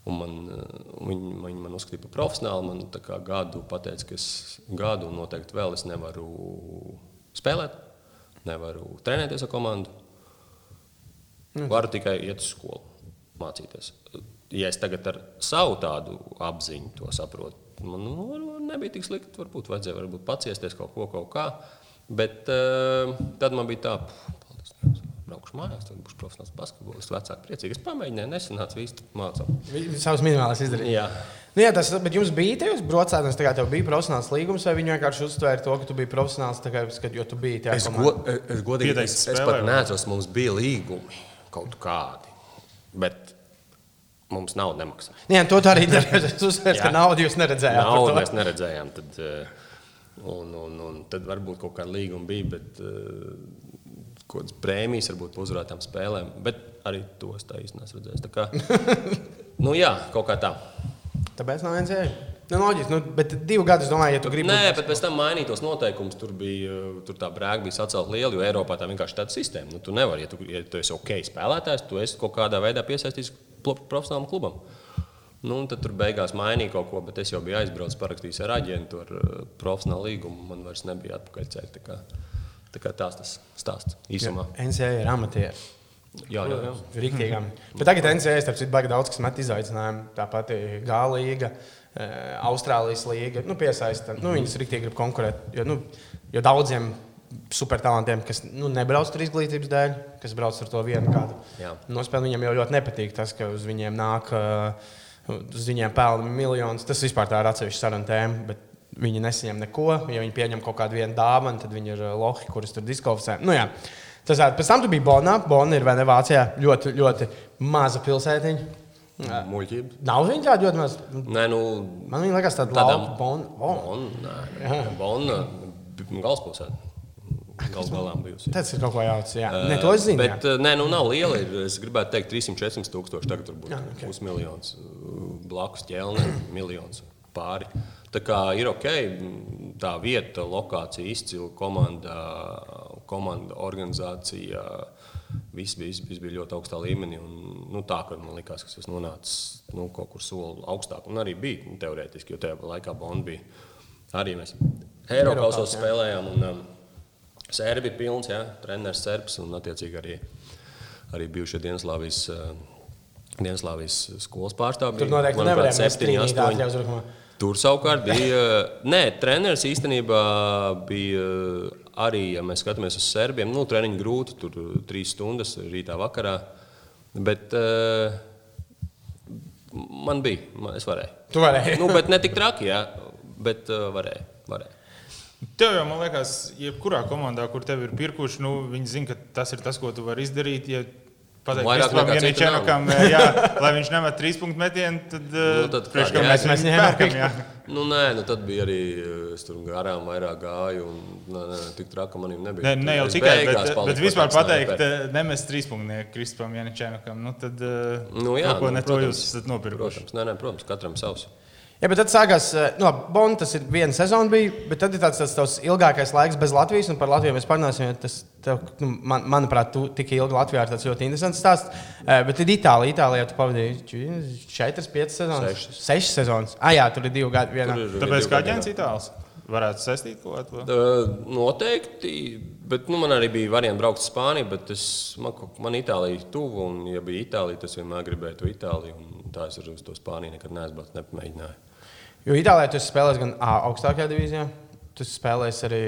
Speaker 1: un man, eh, viņi, viņi man uzskatīja par profesionāli. Man gadu pateica, ka es gadu un noteikti vēl es nevaru spēlēt, nevaru trenēties ar komandu. Varu tikai iet uz skolu, mācīties. Ja es tagad ar savu tādu apziņu to saprotu, man nu, nebija tik slikti. Varbūt vajadzēja varbūt paciesties kaut ko, kaut kā. Bet uh, tad man bija tā, "Puh, paldies, Dievam, braukšu mājās, tad būšu profesionāls basketbolists. Vecāki priecīgi. Es pamēģināju, nesanāca visu mācām.
Speaker 2: Viņi Savus minimālus izdarīja.
Speaker 1: Jā.
Speaker 2: Nu, jā, tas, bet jums bija tajos brocēnos, tā kā tev bija profesionāls līgums, vai viņi vienkārši uztvēra to, ka tu biji profesionāls, kā, kad, jo tu biji tajā
Speaker 1: Es,
Speaker 2: komandā?
Speaker 1: go, es, godīgi,
Speaker 3: Pieteikts
Speaker 1: es, es pat neatceros, mums bija līgumi kaut kādi. Bet mums nauda nemaksā.
Speaker 2: Jā, to arī darīja. Es uzsvēru, ka naudu jūs neredzējāt.
Speaker 1: Naudu mēs neredzējām. Tad, eh, un, un, un tad varbūt kaut kāda līguma bija, bet eh, kaut kādas prēmijas varbūt par uzvarētām spēlēm. Bet arī to es tā īsti neesmu redzējis. Tā kā, nu, jā, kaut kā tā.
Speaker 2: Tāpēc nav viens ēna. Nu, loģiski, nu, bet divu gadu, domāju, ja tu gribi.
Speaker 1: Nē, bet pēc tam mainītos noteikumus. Tur bija tur tā brāļa, bija sacelt liela, jo Eiropā tā vienkārši tāda sistēma. Nu, tu nevari, ja tu, ja tu esi ok spēlētājs, tu esi kaut kādā veidā piesaistīts profesionālam klubam. Nu, tad tur beigās mainīja kaut ko, bet es jau biju aizbraucis, parakstījis ar aģentu, ar uh, profesionālu līgumu. Man vairs nebija atpakaļ ceļā. Tā kā, tā kā tās tas stāsts īsumā.
Speaker 2: NCA ir amatieri.
Speaker 1: Jā, jā, jā.
Speaker 2: Rīktīgām. Bet tagad NCA starp citu baigi daudz, kas met izaicinājumu. Tā pati Gāla līga, eh, Austrālijas līga. Nu, piesaista. Nu, viņas rīktīgi grib konkurēt. Jo, nu, jo daudziem supertalantiem, kas nu, nebrauc tur izglītības dēļ, kas brauc ar to vienu kādu
Speaker 1: Jā.
Speaker 2: nospēli, viņiem jau ļoti nepatīk tas, ka uz viņiem nāk, eh, uz viņiem pelna miljonus. Tas vispār tā ir atsevišķa saruna tēma. bet Viņi nesaņem neko. Ja viņi pieņem kaut kādu dāvanu, tad viņi ir eh, lohi, kurus tur diskvalificē. Nu, jā. Tas tā, pēc tam tu biji Bonā. Bona ir vai ne Vācijā ļoti, ļoti maza pilsētiņa.
Speaker 1: Muļķība.
Speaker 2: Nav viņa tāda ļoti maza.
Speaker 1: Nē, nu,
Speaker 2: Man viņa liekas, tāda
Speaker 1: Tādām-
Speaker 2: lauka Bona. Oh,
Speaker 1: Bonn, nē, Bonn, galvaspilsēta. Galu galā bijusi.
Speaker 2: tas ir kaut ko jauts. Jā, ne, to es zinu.
Speaker 1: Bet,
Speaker 2: jā.
Speaker 1: eh, nē, nu nav liela. Ir, es gribētu teikt, 300-400 tūkstoši. Tagad tur būtu
Speaker 2: Jā, ok.
Speaker 1: pusmiljons. eh, Blakus ķēlnē, miljons pāri. Tā kā ir ok, tā vieta, lokācija, izcila komanda, komanda organizācija. Viss bija, viss bija ļoti augstā līmenī. Un, nu, tā, ka man liekas, ka es nonācis nu, kaut kur soli augstāk. Un arī bija nu, teorētiski, jo tajā laikā Bonn bija. Arī mēs Eiropausos
Speaker 2: jā.
Speaker 1: spēlējām. Un, um, Sērbi bija pilns, jā, treneris Serbs un attiecīgi arī, arī bijušie Dienaslāvijas, uh, Dienaslāvijas skolas pārstāvji.
Speaker 2: Tur noteikti nevarēja būt
Speaker 1: septiņi,
Speaker 2: trīnītā
Speaker 1: astoņi.
Speaker 2: atļaus uzbrukumā.
Speaker 1: Tur savukārt bija. Nē, treneris īstenībā bija arī, ja mēs skatāmies uz serbiem, nu, treniņš grūti, tur trīs stundas rītā, vakarā. Bet uh, man bija, man, es varēju.
Speaker 2: Tu varēji.
Speaker 1: Nu, bet ne tik traki, jā, bet uh, varēju. varēju.
Speaker 3: Tev jau, man liekas, jebkurā komandā, kur tev ir pirkuši, nu, viņi zina, ka tas ir tas, ko tu vari izdarīt. Ja pateikt,
Speaker 1: citu
Speaker 3: Janičenokam, jā, lai viņš nemet trīs punktu metienu, tad,
Speaker 1: Nu, tad
Speaker 3: priekš,
Speaker 1: kādi
Speaker 3: ka mēs, mēs pērkam. Jā.
Speaker 1: Nu, nē, nu tad bija arī eh, es tur garām vairāk gāju. Un, nē, nē, tik traki man nebija.
Speaker 3: Ne, ne jau
Speaker 1: Es
Speaker 3: tikai, bet,
Speaker 1: paliku
Speaker 3: bet
Speaker 1: par
Speaker 3: vispār pateikt, eh, nemest trīspunktnieku Kristupam Janičenokam, nu, tad eh,
Speaker 1: Nu, jā,
Speaker 3: ko
Speaker 1: nu,
Speaker 3: ne to jūs esat nopirkuši.
Speaker 1: Protams, nē, nē, protams, katram savs.
Speaker 2: Jā, bet tad sākās, eh, no Bonda tas ir viena sezona, bija, bet tad ir tāds, tāds tavs ilgākais laiks bez Latvijas, un par Latviju mēs parunāsim. Tas, tev, nu, man, manuprāt, tu tik ilgi Latvijā ir tāds ļoti interesants stāsts. Eh, Bet ir Itālija. Itālijā tu pavadīji 4, 5 sezonas.
Speaker 1: Sešas.
Speaker 2: 6 sezonas. Ah, jā, tur ir divi gadi. Vienā.
Speaker 1: Ir
Speaker 3: Tāpēc kā aģents itālis varētu saistīt kaut ko.
Speaker 1: Uh, Noteikti, bet nu, man arī bija variants braukt uz Spāniju, bet es, man, man Itālija ir tuvu, un, ja bija Itālija, tas vienmēr gribēju to Itāliju, un tā es uz to Spāniju nekad neesmu nepamēģinājis.
Speaker 2: Jo Itālijā tu esi spēlējis gan A augstākajā divīzijā, tu esi spēlējis arī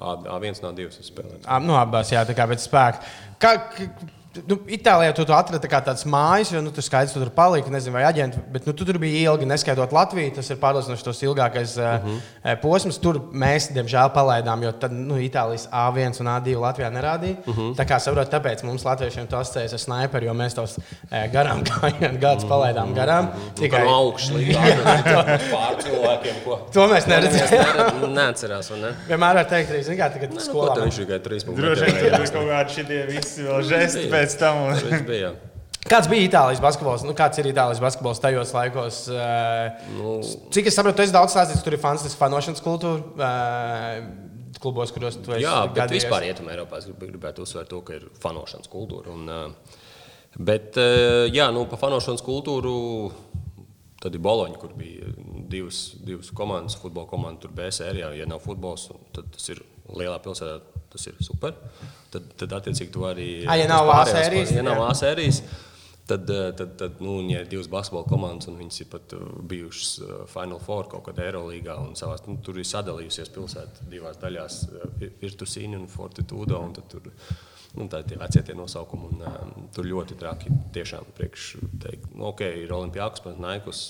Speaker 1: A1 no 2 spēlēs.
Speaker 2: A, nu, abās, jā, tā kā pēc spēka. Kā, Nu, Itālijā tu, tu atradi tā kā tādas mājas, jo nu, tur skaidrs, tu tur palika, nezinu, vai aģenti, bet nu, tu tur bija ilgi, neskaitot Latviju. Tas ir pārliecinoši tos ilgākais uh
Speaker 1: Mhm.
Speaker 2: -huh. posms. Tur mēs, diemžēl, palaidām, jo tad nu, Itālijas A1 un A2 Latvijā nerādīja. Uh
Speaker 1: Mhm.
Speaker 2: -huh. Tā kā saprotu, tāpēc mums Latviešiem tas asociējas ar sniperi, jo mēs tos garām gājām, gadus palaidām garām.
Speaker 1: Tikai no augšas pār cilvēkiem, ko
Speaker 2: To mēs neredzējām.
Speaker 1: Neatcerās, vai ne?
Speaker 2: Vienmēr var teikt, kā tagad
Speaker 1: Nu, ko
Speaker 2: skolā.
Speaker 1: viņš tikai 3
Speaker 3: Droši vien tur ir kaut kādi šie visi vēl žesti pēc tam. un-
Speaker 1: Tas bija.
Speaker 2: Kāds bija Itālijas basketbols? Nu, kāds ir Itālijas basketbols tajos laikos? Uh,
Speaker 1: Nu,
Speaker 2: Cik es saprotu, tu esi daudz stāstījis, tur ir fantastiska fanošanas kultūra. Uh, klubos, kuros tu esi
Speaker 1: Jā, bet
Speaker 2: gadījies.
Speaker 1: vispār Rietumē Eiropā es grib- gribētu uzsvērt to, ka ir fanošanas kultūra. Un, ā, bet, jā, nu, par fanošanas kultūru tad ir Boloņa, kur bija divas, divas komandas, futbola komanda, tur bija sērijā. Ja nav futbols, tad tas ir lielā pilsētā, tas ir super. Tad, tad attiecīgi, tu arī.
Speaker 2: Ā, ja nav A sērijas,
Speaker 1: Ja nav. A sērijas. Tad, ā, tad, tad nu, ja ir divas basketbola komandas, un viņas ir pat ā, bijušas ā, Final Four kaut kādā Eirolandā, un savās, nu, tur ir sadalījusies pilsēta divās daļās, Virtusīna un Fortitudo. Un tur, nu, tā ir tie vecie tie nosaukumi, un um, tur ļoti traki. Tiešām priekš teikt, nu, ok, ir Olimpijāks, bet Naikus,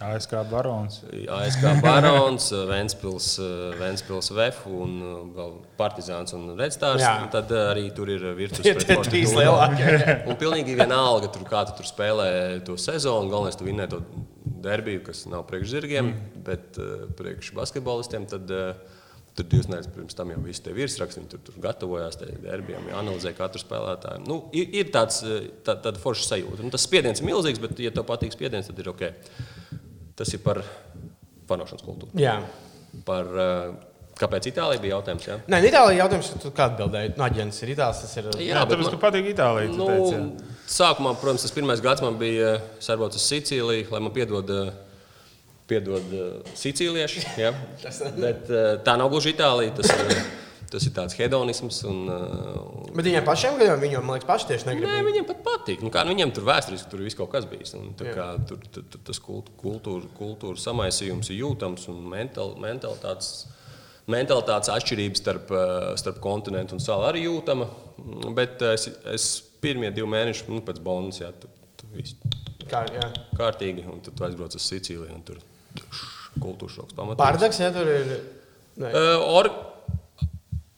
Speaker 3: ASK barons.
Speaker 1: ASK Barons, Ventspils, Ventspils VF un uh, vēl Partizāns un Redstārs. Un Tad uh, arī tur ir Virtus
Speaker 2: Tie
Speaker 1: pret
Speaker 2: tie trīs lielākie.
Speaker 1: Un pilnīgi vienalga, tur, kā tu tur spēlē to sezonu. Galvenais, tu vinnē to derbiju, kas nav priekš zirgiem, mm. bet uh, priekš basketbolistiem. Tad, uh, Tur divas nedēļas pirms tam jau viss tie virsraksti, viņi tur, tur gatavojās derbijam, analizēja katru spēlētāju. Nu, ir, ir tāds uh, tā, tāda forša sajūta. Nu, tas spiediens ir milzīgs, bet, ja tev patīk spiediens, tad ir ok. Tas ir par fanošanas kultūru.
Speaker 2: Jā.
Speaker 1: Par, uh, kāpēc Itālija bija jautājums? Ja?
Speaker 2: Nē, nu, Itālijā jautājums, tu kā atbildēji? No aģents ir Itālijas, tas ir.
Speaker 3: Jā, tāpēc, ka patīk Itālija. tu
Speaker 1: Nu,
Speaker 3: teici, jā.
Speaker 1: sākumā, protams, tas pirmais gads man bija sarbauts uz Sicīliju, lai man piedod, eh, piedod eh, sicīlieši. Ja? Bet eh, tā nav gluži Itālija. Tas, ir- tas ir tāds hedonisms. Un, eh,
Speaker 2: Bet viņiem pašiem gadiem, viņiem, man liekas, paši tieši negrib.
Speaker 1: Nē, viņiem pat patīk. Nu, kā, nu, viņiem tur vēsturiski tur viss kaut kas bijis. Un, kā, tur, tur, tur tas kult- kultūra, kultūra samaisījums ir jūtams un mental, mentalitātes. Mentalitātes atšķirības starp, eh, starp kontinentu un salu arī jūtama. Mm, Bet es, es pirmie divi mēneši nu, pēc Bonas, jā, tur, tur viss
Speaker 2: Kā, jā.
Speaker 1: kārtīgi. Un tad tu aizbrauc uz Sicīliju un tur kultūras šoks pamatā.
Speaker 2: Pārdaks, ja tur ir. Nē.
Speaker 1: Or,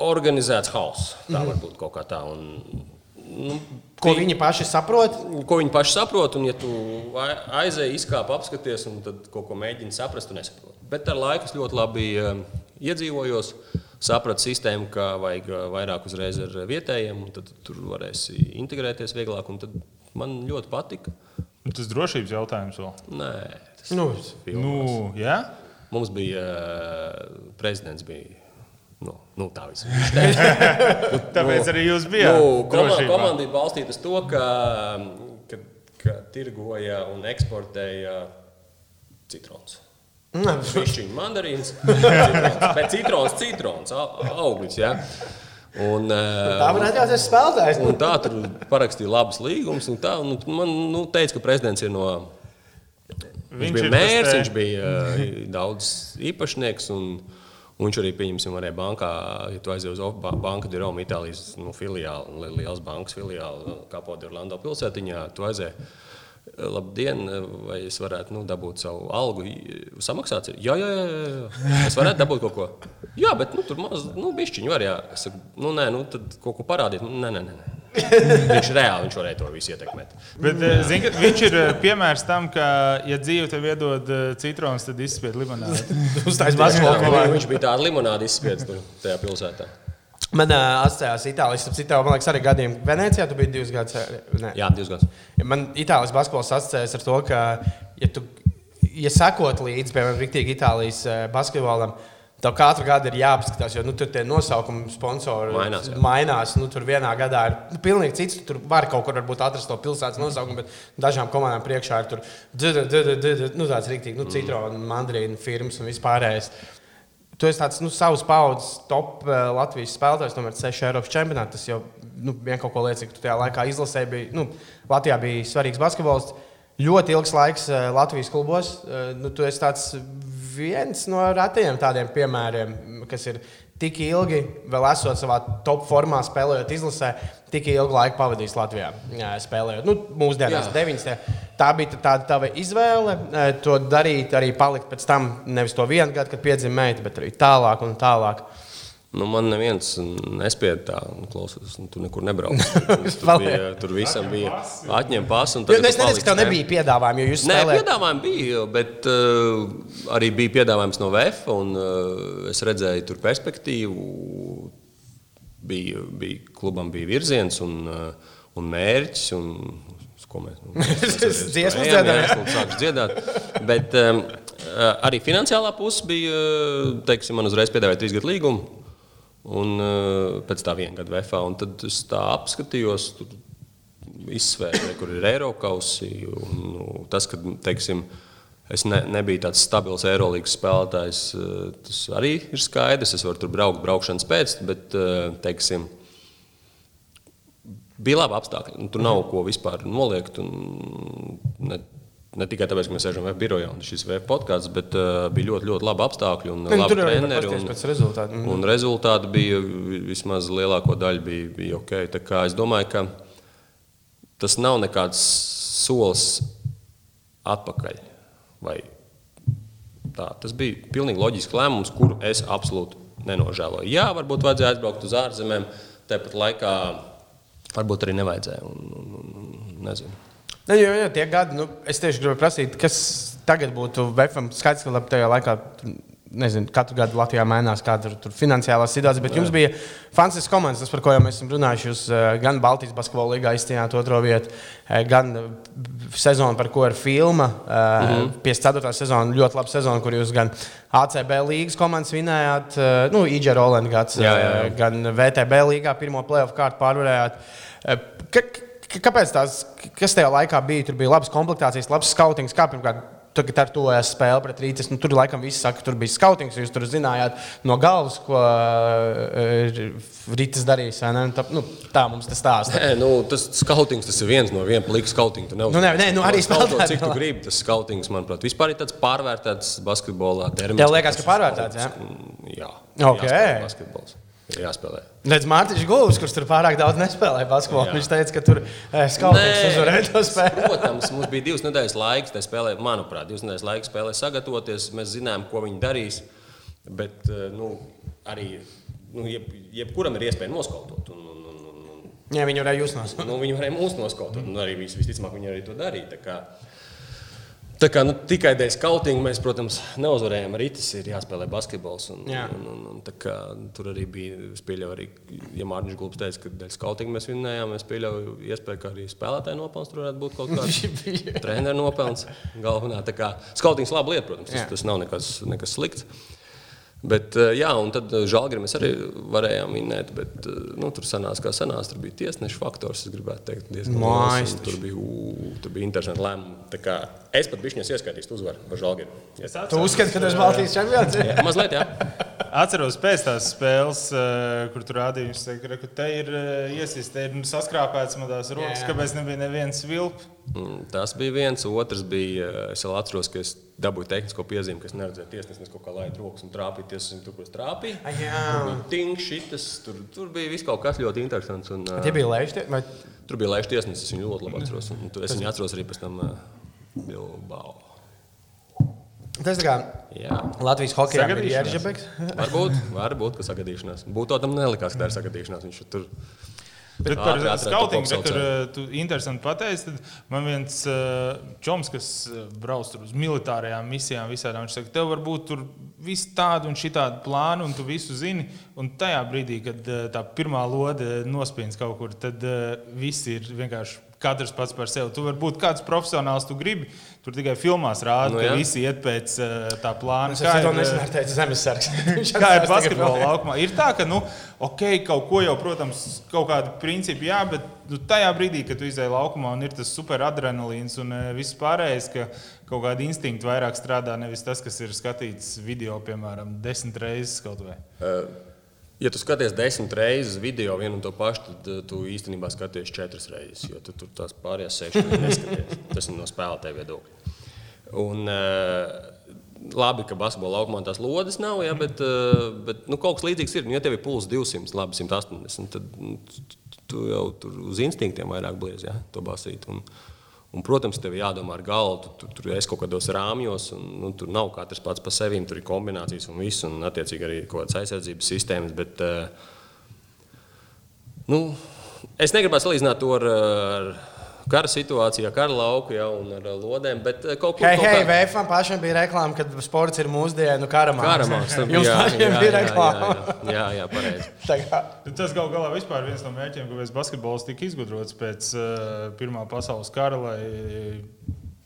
Speaker 1: organizēts hauss. Tā var būt kaut kā tā. Un, nu,
Speaker 2: Ko
Speaker 1: pi-
Speaker 2: viņi paši saprot?
Speaker 1: ko viņi paši saprot. Un, ja tu ai- aizēji, izkāp, apskaties, un tad kaut ko mēģini saprast, tu nesaproti. Bet ar laiku es ļoti labi um, iedzīvojos, sapratu sistēmu, ka vajag uh, vairāk uzreiz ar vietējiem, un tad tur varēsi integrēties vieglāk. un tad Man ļoti patika.
Speaker 3: Nu, Tas drošības jautājums vēl.
Speaker 1: Nē, tas
Speaker 2: Nu,
Speaker 1: filmās.
Speaker 3: Nu, jā?
Speaker 1: Mums bija uh, prezidents. Bija, nu, nu, tā viss
Speaker 3: Tāpēc arī jūs bijāt.
Speaker 1: Nu, komanda, komanda bija balstīta uz to, ka, ka, ka tirgoja un eksportēja citrons. Pišķiņu mandarīns, bet citrons, citrons, au- auglis. Ja? Un,
Speaker 2: tā
Speaker 1: uh,
Speaker 2: varētu būt spēlētājs.
Speaker 1: un tā tur parakstīja labus līgumus. un tā, un Man nu, teica, ka prezidents ir no. Viņš, viņš bija
Speaker 3: ir
Speaker 1: mērs, viņš bija uh, daudz īpašnieks. Un, un viņš arī, pieņemsim, varēja bankā, ja tu aizies uz Off- Ba- Banka di Roma, Itālijas nu, filiāli, li- liels bankas filiāli, Kapo di Orlando pilsētiņā. Tu aizēji, labdien, vai es varētu nu, dabūt savu algu, samaksāt? Jā, jā, jā, jā. Es varētu dabūt kaut ko. Jā, bet nu, tur maz, nu, bišķiņi var, jā. Es saku, nu, nē, nu, tad kaut ko parādīt. Nu, Nē, nē, nē. Viņš reāli viņš varēja to visu ietekmēt.
Speaker 3: Bet, eh, ka viņš ir eh, piemērs tam, ka, ja dzīve tev iedod eh, citrons, tad izspied limonādi.
Speaker 1: Viņš, bija tāds limonādi izspiedis tur tajā pilsētā.
Speaker 2: Man uh, atstājās Itālijas, ap citu, man liekas, arī gadiem. Venecijā tu biji divus gadus. Nē.
Speaker 1: Jā, divas gadus.
Speaker 2: Man Itālijas basketbols asociējas ar to, ka, ja tu ja sekot līdzi, piemēram, Rītīgi Itālijas basketbolam, Tev katru gadu ir jāapskatās, jo nu, tur tie nosaukumi sponsori
Speaker 1: Mainās, jā.
Speaker 2: mainās. Nu, tur vienā gadā ir nu, pilnīgi cits. Tur var kaut kur atrast to pilsētas nosaukumu, bet dažām komandām priekšā ir tur nu, tāds rīktīgi, nu, citronu, mandrīnu firmas un vispārējais. Tu esi tāds nu, savs paudzes top uh, Latvijas spēlētājs, tomēr 6 Eiropas čempionātā. Tas jau nu, vien kaut ko liecina, ka tu tajā laikā izlasēji. Bija, nu, Latvijā bija svarīgs basketbols. Ļoti ilgs laiks uh, Latvijas klubos. Uh, nu, tu esi tāds viens no retajiem tādiem piemēriem, kas ir tik ilgi, vēl esot savā top formā, spēlējot izlasē, tik ilgu laiku pavadījis Latvijā. Jā, spēlējot, nu, mūsdienās, 90. Tā bija tāda tava izvēle, to darīt, arī palikt pēc tam, nevis to vienu gadu, kad piedzima meita, bet arī tālāk un tālāk.
Speaker 1: Nu, man neviens nespieda tā, nu, klausies, nu, tu nekur nebrauc. Tur, tur, bija, tur visam bija atņemt pasu.
Speaker 2: Jo, nu, es neteicu, ka tev nebija piedāvājumi, jo jūs
Speaker 1: Nē,
Speaker 2: spēlējāt.
Speaker 1: piedāvājumi bija, bet uh, arī bija piedāvājums no VF, un uh, es redzēju tur perspektīvu. Bija, bija, klubam bija virziens un, uh, un mērķis. Un, mēs, nu, mēs ejam,
Speaker 2: dziedājāt.
Speaker 1: jā, un sāku dziedāt. Bet um, uh, arī finansiālā puse bija, uh, teiksim, man uzreiz piedāvāja trīs gadu līgumu. Un uh, pēc tā viena gada VFā, un tad es tā apskatījos, tur izsvēru, kur ir Eiropausi. Nu, tas, ka teiksim, es ne, nebiju tāds stabils Eirolandes spēlētājs, eh, tas arī ir skaidrs. Es varu tur braukt, braukšanas pēc, bet eh, teiksim, bija labi apstākļi. Nu, tur nav ko vispār noliegt. Ne, ne tikai tāpēc, ka mēs sēžam VF birojā un šis VF podkāsts, bet uh, bija ļoti, ļoti labi apstākļi un
Speaker 2: Nu,
Speaker 1: labi treneri. un-
Speaker 2: pēc rezultātu. Mhm.
Speaker 1: Un rezultāti bija vi- vismaz lielāko daļu bija, bija ok. Tā kā Es domāju, ka tas nav nekāds solis atpakaļ. Vai tā. Tas bija pilnīgi loģisks lēmums, kuru es absolūti nenožēloju. Jā, varbūt vajadzēja aizbraukt uz ārzemēm, tāpat laikā varbūt arī nevajadzēja. Un, un, un, nezinu.
Speaker 2: Ne, jo, jo, tie gadi, nu, es tieši gribēju prasīt, kas tagad būtu VFM skaidrs, ka labi, tajā laikā. tur, Nezinu, katru gadu Latvijā mainās kāda tur finansiālā situācija, bet jums bija fantastisks komandas, tas, par ko jau mēs esam runājuši. Jūs eh, gan Baltijas basketbola līgā izcīnījāt otro vietu, eh, gan eh, sezonu, par ko ir filma. Mm -hmm. 54. sezona, ļoti laba sezona, kur jūs gan ACB līgas komandas vinējāt, nu, IJ Roland gads,
Speaker 1: Jā, jā, jā.
Speaker 2: gan VTB līgā pirmo playoff kārtu pārvarējāt. Ka, kāpēc tās, kas tajā laikā bija? Tur bija labas komplektācijas, labs skautings. Kā pirmkārt, tagad ar to spēli pret Rītas, nu, tur laikam viss saka, ka tur bija skautings, jūs tur zinājāt no galvas, ko uh, Rītas darīs. Un Tā, nu, tā mums tas stāsta.
Speaker 1: Nē, nu, tas skautings tas ir viens no viena plika skautinga.
Speaker 2: Nu, nē, nē, nu, arī spēlētāji
Speaker 1: cik tu gribi. Tas skautings, manuprāt, vispār ir tāds pārvērtēts basketbolā. Termins,
Speaker 2: Tev liekas, ka pārvērtēts, jā?
Speaker 1: skautings. Jā.
Speaker 2: Ok.
Speaker 1: jāspēlē Basketbols. Ir jāspēlē.
Speaker 2: Redz, Mārtiņš Gulbis, kurš tur pārāk daudz nespēlēja basketbolu, viņš teica, ka tur eh, skautings
Speaker 1: Nē,
Speaker 2: uzvarēja to spēli.
Speaker 1: Protams, mums bija divas nedēļas laiks, tā spēlē, manuprāt, divas nedēļas laiks spēlē sagatavoties. Mēs zinājām, ko viņi darīs. Bet eh, nu, arī nu, jeb, jebkuram ir iespēja noskautot. Un, un, un, un, un,
Speaker 2: Jā, viņi varēja jūs nosaukt.
Speaker 1: nu, viņi varēja mūs noskautot. Un arī vis, visticamāk, viņi arī to darīja. Tā kā, nu, tikai dēļ skautinga mēs, protams, neuzvarējām. Arī tas ir jāspēlē basketbols. Un,
Speaker 2: Jā.
Speaker 1: un, un, un, kā, tur arī bija, pieļauju, arī, ja Mārcis Gulbs teica, ka dēļ skautinga mēs vinnējām, es pieļauju iespēju, ka arī spēlētāju nopelns tur varētu būt kaut kāds treneru nopelns. Galvenā, tā kā skautings laba lieta, protams,
Speaker 2: Jā.
Speaker 1: tas, tas nav nekas, nekas slikts. Bet, eh, jā, un tad žēlgari mēs arī varējām minēt, bet eh, nu, tur sanāca, kā sanāca. Tur bija tiesneša faktors, es gribētu teikt, diezgan liels, Tur bija, ū, tur bija interesanti lēmumi. Es pat biju ieskaitīts uzvaru par žēlgari. Ja.
Speaker 2: Tu uzskati, ka tas ir Baltijas čempions?
Speaker 1: Jā, mazliet, jā.
Speaker 3: Atceros pēc tās spēles, eh, kur tur rādīja, ka te ir eh, iesist, te ir saskrāpēts man tās rokas,
Speaker 2: Jā.
Speaker 3: kāpēc nebija neviens vilps.
Speaker 1: Mm, Tas bija viens, otrs bija. eh, Es vēl atceros, ka es dabūju tehnisko piezīmi, ka es neredzēju tiesnesi, kaut kā laid rokas un trāpīju tiesas, tur, kur es trāpīju.
Speaker 2: Jā.
Speaker 1: Ting, šitas, tur, tur bija viss kaut kas ļoti interesants. Un, eh,
Speaker 2: Tie bija lēšļi. Vai...
Speaker 1: Tur bija laišs tiesnesis, es viņu ļoti labi atceros. un tur Es viņu atceros arī pēc tam uh, Bilbao.
Speaker 2: Tas tā kā
Speaker 1: Jā.
Speaker 2: Latvijas hokeja ir. Jeržabeks.
Speaker 1: Varbūt, varbūt, ka sagadīšanās. Būtu tam nelikās, ka tā ir sagadīšanās. Viņš tur
Speaker 3: Bet par skautingu,
Speaker 1: to
Speaker 3: bet tur eh, tu interesanti pateici. Tad man viens uh, čoms, kas eh, brauc tur uz militārajām misijām, visādām, viņš saka, tev varbūt tur viss tādu un šitādu plānu, un tu visu zini. Un tajā brīdī, kad eh, tā pirmā lode nospiež kaut kur, tad viss ir vienkārši katrs pats par sevi. Tu vari būt kāds profesionāls, tu gribi. Tur tikai filmās rāda,
Speaker 1: Nu,
Speaker 3: nu, ka
Speaker 1: jā.
Speaker 3: visi iet pēc uh, tā plāna.
Speaker 2: Es to nezināju, teica Zemesargs.
Speaker 3: Kā ir basketbola laukumā? Ir tā, ka, nu, ok, kaut ko jau, protams, kaut kāda principa, jā, bet nu, tajā brīdī, kad tu izēji laukumā un ir tas superadrenalīns un uh, viss pārējais, ka kaut kāda instinkta vairāk strādā, nevis tas, kas ir skatīts video, piemēram, desmit reizes kaut vai.
Speaker 1: Ja tu skaties desmit reizes video vienu un to pašu, tad eh, tu īstenībā skaties četras reizes. Jo tu tur tās pārējās sešas neskaties. Tas ir no spēlētāja viedokļa. Un, uh, labi, ka basketbola laukumā tās lodes nav, ja, bet, uh, bet nu, kaut kas līdzīgs ir. Nu, ja tev ir pulss 200, labi, 180, tad nu, tu jau tur uz instinktiem vairāk bliezi ja, to basīt. Un, Un, protams, tev ir jādomā ar galvu, tu, tu, tur esi kaut kādos rāmjos, un nu, tur nav katrs pats par sevi, tur ir kombinācijas un viss, un attiecīgi arī kaut kādas aizsardzības sistēmas. Bet, uh, nu, es negribētu salīdzināt to ar, ar kara situāciju, ar kara lauku jau un ar lodēm, bet eh, kaut kur
Speaker 2: hei,
Speaker 1: kā-
Speaker 2: Vēfam pašam bija reklāma, ka sports ir mūsdienu karamā.
Speaker 1: Karamāks, tam
Speaker 2: Jums
Speaker 1: jā,
Speaker 2: pašiem
Speaker 1: jā,
Speaker 2: bija reklāma.
Speaker 1: Jā, jā, jā, jā pareizi.
Speaker 2: Kā-
Speaker 3: Tas gal galā vispār viens no mērķiem, kāpēc basketbols tika izgudrots pēc uh, Pirmā pasaules kara, lai,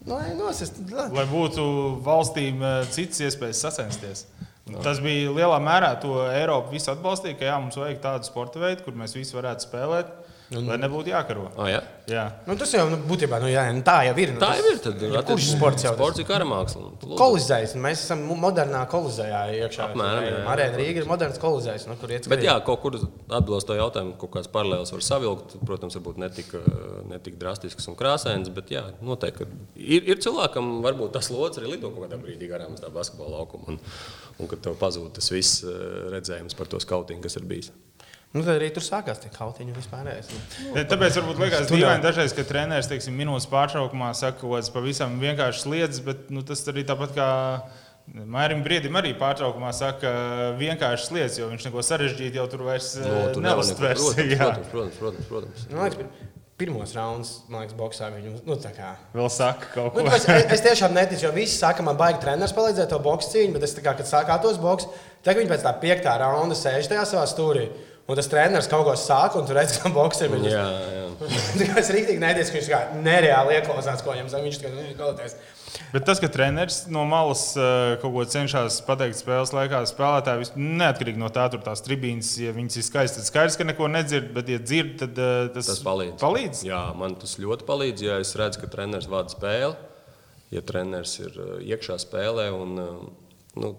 Speaker 2: Nu, ej, nosist.
Speaker 3: lai būtu valstīm uh, citas iespējas sacensties. Un Tas bija lielā mērā to Eiropa visu atbalstīja, ka jā, mums vajag tādu sporta veidu, kur mēs visi varētu spēlēt, lai nebūtu jākaro.
Speaker 1: Oh, jā.
Speaker 3: Jā.
Speaker 2: Nu, tas jau nu, būtībā nu, jā, nu, tā jau ir. Nu,
Speaker 1: Tā jau ir. Tad,
Speaker 2: Kurš
Speaker 1: attiecīgi,
Speaker 2: sports jau tas?
Speaker 1: Sports ir karamāksla. Lūdzu.
Speaker 2: Kolizējs. un Mēs esam modernā kolizējā iekšā.
Speaker 1: Apmēram.
Speaker 2: Arēna Rīga ir moderns kolizējs. Nu, kur iet
Speaker 1: Bet, jā, kaut kur atbildot to jautājumu, kaut kāds paralēls var savilkt. Protams, varbūt ne tik, ne tik drastisks un krāsains, bet jā, noteikti ir, ir cilvēkam, varbūt tas lodziņš arī lido kaut kādā brīdī garām uz tā basketbola laukuma. Un, un kad tev pazūd tas viss eh, redzējums par to skautingu, kas ir bijis.
Speaker 2: Nu, tad arī tur sākās tie kautiņi vispārējais. Nu.
Speaker 3: Ja, Tāpēc varbūt liekas
Speaker 2: Tu
Speaker 3: dīvaini dažreiz, ka treneris teiksim, minūtes pārtraukumā saka kaut kādas pavisam vienkāršas lietas, bet nu, tas arī tāpat kā. Mairim Brīdim arī pārtraukumā saka vienkāršas lietas, jo viņš neko sarežģītu jau tur vairs
Speaker 1: No, Nu, neko-
Speaker 3: neuztvers.
Speaker 1: protams, protams, protams, protams.
Speaker 2: Nu, liekas, pir- pirmos raundus, man liekas, boxā viņu. Nu, tā kā.
Speaker 3: Vēl saka kaut
Speaker 2: Nu,
Speaker 3: ko.
Speaker 2: es, es tiešām neticu, jo visi saka, man baigi treneris palīdzēt to boxu cīņu, bet es tā kā, kad sākātos boxu, tagad viņi pēc tā piektā raunda sēž tajā savā stūrī. Un tas treneris kaut ko sāka, un tur redz, ka boxer viņu.
Speaker 1: Jā, jā.
Speaker 2: Es rīktīgi neticu, ka viņš kā nereāli ieklausās, ko viņam saka. Viņš tikai nu.
Speaker 3: Bet tas, ka treneris no malas eh, kaut ko cenšas pateikt spēles laikā, spēlētāji neatkarīgi no tā, tur tās tribīnes, ja viņas ir skaistas, tad skaidrs, ka neko nedzird, bet, ja dzird, tad eh, tas,
Speaker 1: Tas palīdz.
Speaker 3: palīdz.
Speaker 1: Jā, man tas ļoti palīdz. Ja es redzu, ka treneris vada spēli, ja treneris ir uh, iekšā spēlē. Un, nu,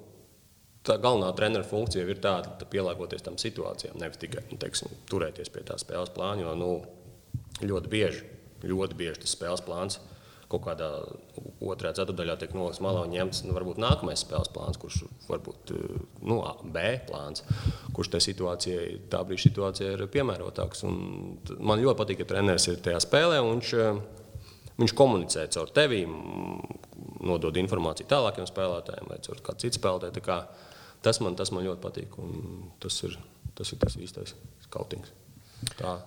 Speaker 1: tā galvenā treneru funkcija ir tāda, ka pielāgoties tam situācijām, nevis tikai nu, teiksim, turēties pie tā spēles plāna. Jo nu, ļoti bieži, ļoti bieži tas spēles plāns kaut kādā otrā ceturdaļā tiek nolikts malā un ņemts nu, varbūt nākamais spēles plāns, kurš varbūt nu, B plāns, kurš tajā situācijā, tā brīža situācijā ir piemērotāks. Un man ļoti patīk, ka treneris ir tajā spēlē. Viņš, viņš komunicē caur tevi, nodod informāciju tālākiem spēlētājiem vai caur kādu citu spēlētāju. Tas man, tas man ļoti patīk. Tas ir tas, ir tas īstais skautings. Tā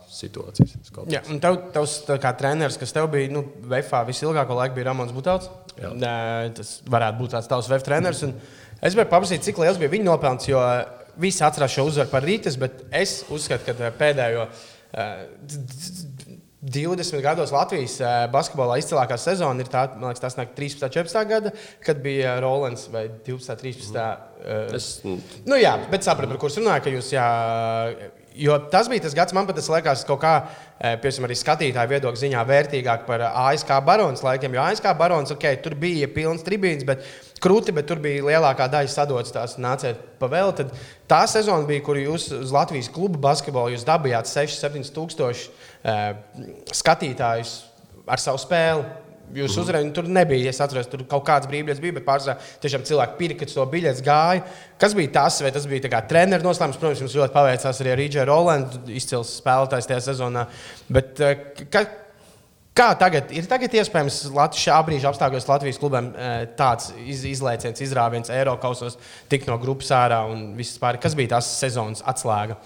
Speaker 1: skautings.
Speaker 2: Jā, un tev, tavs tā kā treneris, kas tev bija nu, VFā visilgāko laiku, bija Ramons Butāls. Nē, Tas varētu būt tāds tavs VF treneris. Un Es gribēju paprasīt, cik liels bija viņa nopelns, jo visi atcerās šo uzvaru par Rītas, bet es uzskatu, ka eh, pēdējo d- 20 gados Latvijas eh, basketbolā izcilākā sezona ir tā, man liekas, tas nāk 13, 14 gada, kad bija Rolands vai 12, 13. eh,
Speaker 1: Es, nu,
Speaker 2: jā, bet sapratu, par kuriem runāju, ka jūs. Jā, jo tas bija tas gads, man pat tas liekas, kaut kā, eh, piemēram, arī skatītāju viedokļa ziņā vērtīgāk par ASK baronas laikiem. Jo ASK baronas, ok, tur bija pilns tribīns, bet krūti, bet tur bija lielākā daļa sadotas tās nāciet pa vēl. Tad tā sezona bija, kur jūs uz Latvijas klubu basketbolu dabījāt 6-7 tūkstoši eh, skatītājus ar savu spēli. Jūs
Speaker 1: Mhm.
Speaker 2: uzvarējāt, tur nebija. Es atceros, tur kaut kāds brīvības bija, bet pārsvarā tiešām cilvēki pirka to biļeti, gāja. Kas bija tas, vai tas bija treneru noslēpums? Protams, jums ļoti paveicās arī ar Rīģēru Rolandu, izcils spēlētājs tajā sezonā. Bet, eh, ka, kā tagad ir tagad iespējams šā brīža apstākļos Latvijas klubam eh, tāds iz, izlaiciens, izrāviens Eiropasos, tikt no grupas ārā un viss pārējais? Kas bija tās sezonas atslēga?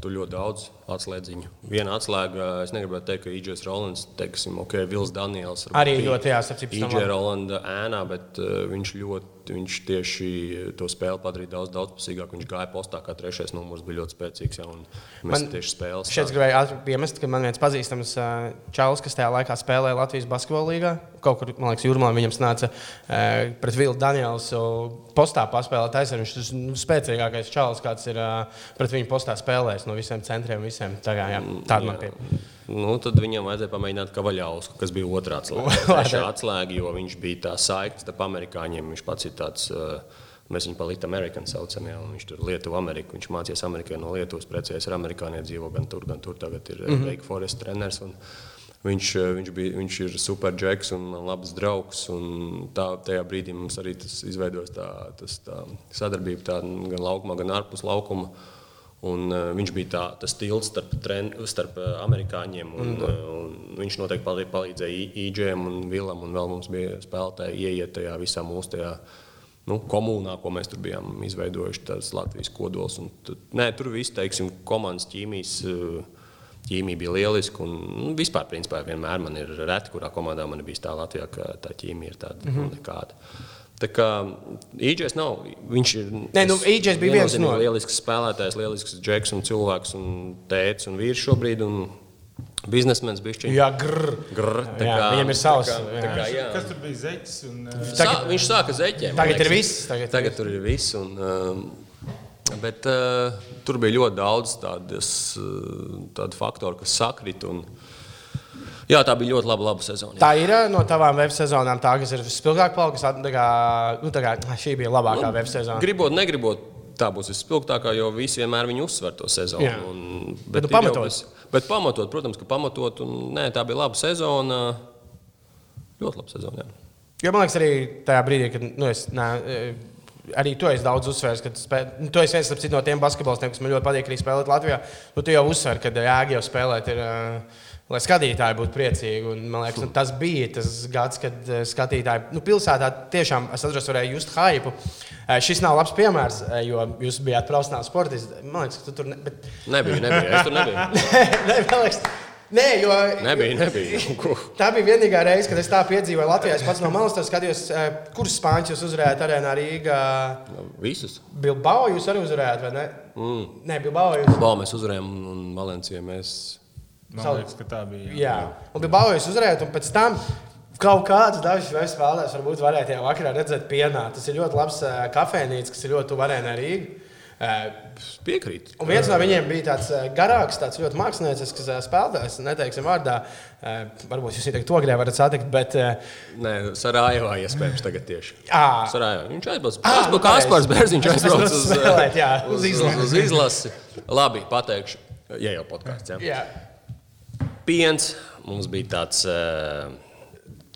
Speaker 1: tur ļoti daudz atslēdziņu. Viena atslēga, es negribētu teikt, ka Iģis Rolands, teiksim, ok, Vils Daniels.
Speaker 2: Arī ļoti jāsacīt.
Speaker 1: Iģis Rolanda ēnā, bet uh, viņš ļoti, viņš tieši to spēli padarīja daudz, daudzpusīgāk. Viņš gāja postā, kā trešais numurs bija ļoti spēcīgs. Ja, mēs tieši spēles.
Speaker 2: Šeit gribēju piemest, ka man viens pazīstams uh, čalis, kas tajā laikā spēlēja Latvijas basketbola līgā. Kaut kur, man liekas, Jūrmā viņam nāca uh, pret Vilnu Daniels postā paspēlēt aizsardzību. Viņš ir nu, spēcīgākais čalis, kāds ir pret viņu postā spēlējis no visiem centriem. Visiem. Tā kā, jā, tāda man pieeja.
Speaker 1: Nu, tad viņam vajadzēja pamēģināt Kavaļausku, kas bija otrā atslēga. Jo viņš bija tā saikts starp amerikāņiem. Viņš pats ir tāds, mēs viņu palīdzam amerikāņu saucam, jā, viņš tur Lietuva, Amerika. Viņš mācījās Amerikā no Lietuvas, precējies ar amerikāņiem, dzīvo gan tur, gan tur. Tagad ir mm -hmm. Wake Forest treneris. Un, Viņš, viņš, bija, viņš ir superģeks un labs draugs. Tā, tajā brīdī mums arī tas izveidojas tā, tas, tā sadarbība tā, gan laukumā, gan ārpus laukuma. Un, uh, viņš bija tā, tas tilts starp, tren, starp uh, amerikāņiem. Un, mm. uh, un viņš noteikti palīdz, palīdzēja Īģēm un Vilam. Un vēl mums bija spēlētāji ieiet tajā visā mūsu tajā, nu, komunā, ko mēs tur bijām izveidojuši. Tas Latvijas kodols. Un, tad, nē, tur viss, teiksim, komandas ķīmijas. Ķīmija bija lieliska. Un, nu, vispār, principā, vienmēr man ir reti, kurā komandā man ir bijis tā Latvijā, ka tā ķīmija ir tāda mm -hmm. nekāda. Tā kā Īģis nav. Viņš ir.
Speaker 2: Nē, nu, Īģis bija viens no
Speaker 1: lielisks spēlētājs, lielisks džeks un cilvēks un tēvs un vīrs šobrīd. Un Biznesmenis bija šķiet.
Speaker 2: Jā, grr.
Speaker 1: grr
Speaker 2: jā, kā, viņam ir savs.
Speaker 3: Tā kā, tā kā, jā. Kas tur bija zeķis? Un, uh...
Speaker 1: Sā, viņš sāka zeķiem.
Speaker 2: Tagad ir viss.
Speaker 1: Tagad, tagad tur ir viss. Un, um, bet uh, tur bija ļoti daudz tādas, uh, tādu faktoru, kas sakrit. Un, uh, Jā, tā bija ļoti laba, laba sezona. Jā.
Speaker 2: Tā ir no tavām web sezonām, tā, kas ir. Tā kā, nu, tā kā šī bija labākā nu, web sezona.
Speaker 1: Gribot, negribot, tā būs visspilgtākā, jo visi vienmēr viņu uzsver to sezonu. Jā. Un,
Speaker 2: bet, bet, nu, pamatot. Bez,
Speaker 1: bet pamatot, protams, ka pamatot. Un, nē, tā bija laba sezona. Ļoti laba sezona. Jā.
Speaker 2: Jo man liekas, arī tajā brīdī, kad nu, es. Nē, arī tu esi daudz uzsvērs, ka spē... nu, tu esi viens no tiem basketbolistiem, kas man ļoti patīk arī spēlēt Latvijā. Nu, tu jau uzsver, ka jēga jau spēlēt. Ir, uh, lai skatītāji būtu priecīgi. Un, man liekas, nu, tas bija tas gads, kad uh, skatītāji nu, pilsētā tiešām es atceros, varēja just hypu. Uh, šis nav labs piemērs, uh, jo jūs bijāt profesionāls sportists. Man liekas, ka tu tur ne, bet...
Speaker 1: nebija. nebija. Es tur nebiju.
Speaker 2: ne, ne, liekas, Nē, jo
Speaker 1: nebija, nebija.
Speaker 2: tā bija vienīgā reize, kad es tā piedzīvoju Latvijā. Es pats no malas skatījos, kurus spāņus jūs uzvarējāt arēnā Rīgā.
Speaker 1: Visus.
Speaker 2: Bilbao jūs arī uzvarējāt, vai ne?
Speaker 1: Mm.
Speaker 2: Nē, Bilbao jūs.
Speaker 1: Bilbao mēs uzvarējām un Valencijā mēs
Speaker 3: Man Savu... liekas, ka tā bija.
Speaker 2: Jā, jā. un bija baujas uzvarēt, un pēc tam kaut kāds dažs vēl spēlētājs varbūt varēja tajā vakarā redzēt pienā. Tas ir ļoti labs kafejnīca, kas ir ļoti tuvu arēnai Rīgai.
Speaker 1: Piekrīt.
Speaker 2: Un viens no viņiem bija tāds garāks, tāds ļoti māksliniecisks spēlētājs. Neteiksim vārdā, varbūt jūs to gribētu varat satikt. Bet,
Speaker 1: Nē, Sarājevā iespējams tagad tieši.
Speaker 2: Jā,
Speaker 1: Sarājevā. Viņš aizbrauca. Kāspars Kaspars Bērziņš aizbrauca uz,
Speaker 2: spēlēt, jā, uz,
Speaker 1: uz, uz, uz izlasi. Labi, pateikšu. Ja jau podkāsts. Ja.
Speaker 2: Jā
Speaker 1: piens. Mums bija tāds. Uh,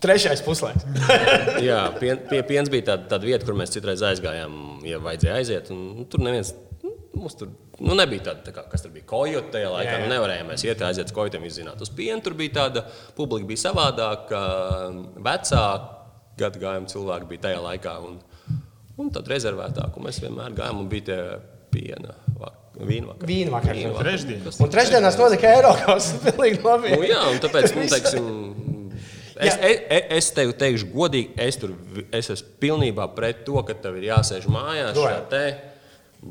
Speaker 2: Trešais puslaiks.
Speaker 1: jā, pien, pie, piens bija tāda, tāda vieta, kur mēs citreiz aizgājām, ja vajadzēja aiziet. Un, nu, tur neviens. Nu, mums tur nu, nebija tāda, tā kā, kas tur bija kojote tajā laikā. Jā, jā. Nu, nevarējām mēs iet, aiziet uz kojotiem, izzināt. Uz pienu tur bija tāda publika, bija savādāka, vecāka gadagājuma cilvēki bija tajā laikā. Un, un tad rezervētāk, un mēs vienmēr gājām un bija tie piena. Vīnvakar.
Speaker 2: Vīnvakar.
Speaker 3: Vīnvakar. Trešdienas.
Speaker 2: Un trešdienās notika Eiropas. Pilnīgi labi.
Speaker 1: Nu, jā, un tāpēc, nu, teiksim, Es, es, e, es tev teikšu, godīgi, es, tur, es esmu pilnībā pret to, ka tev ir jāsēž mājās. Te,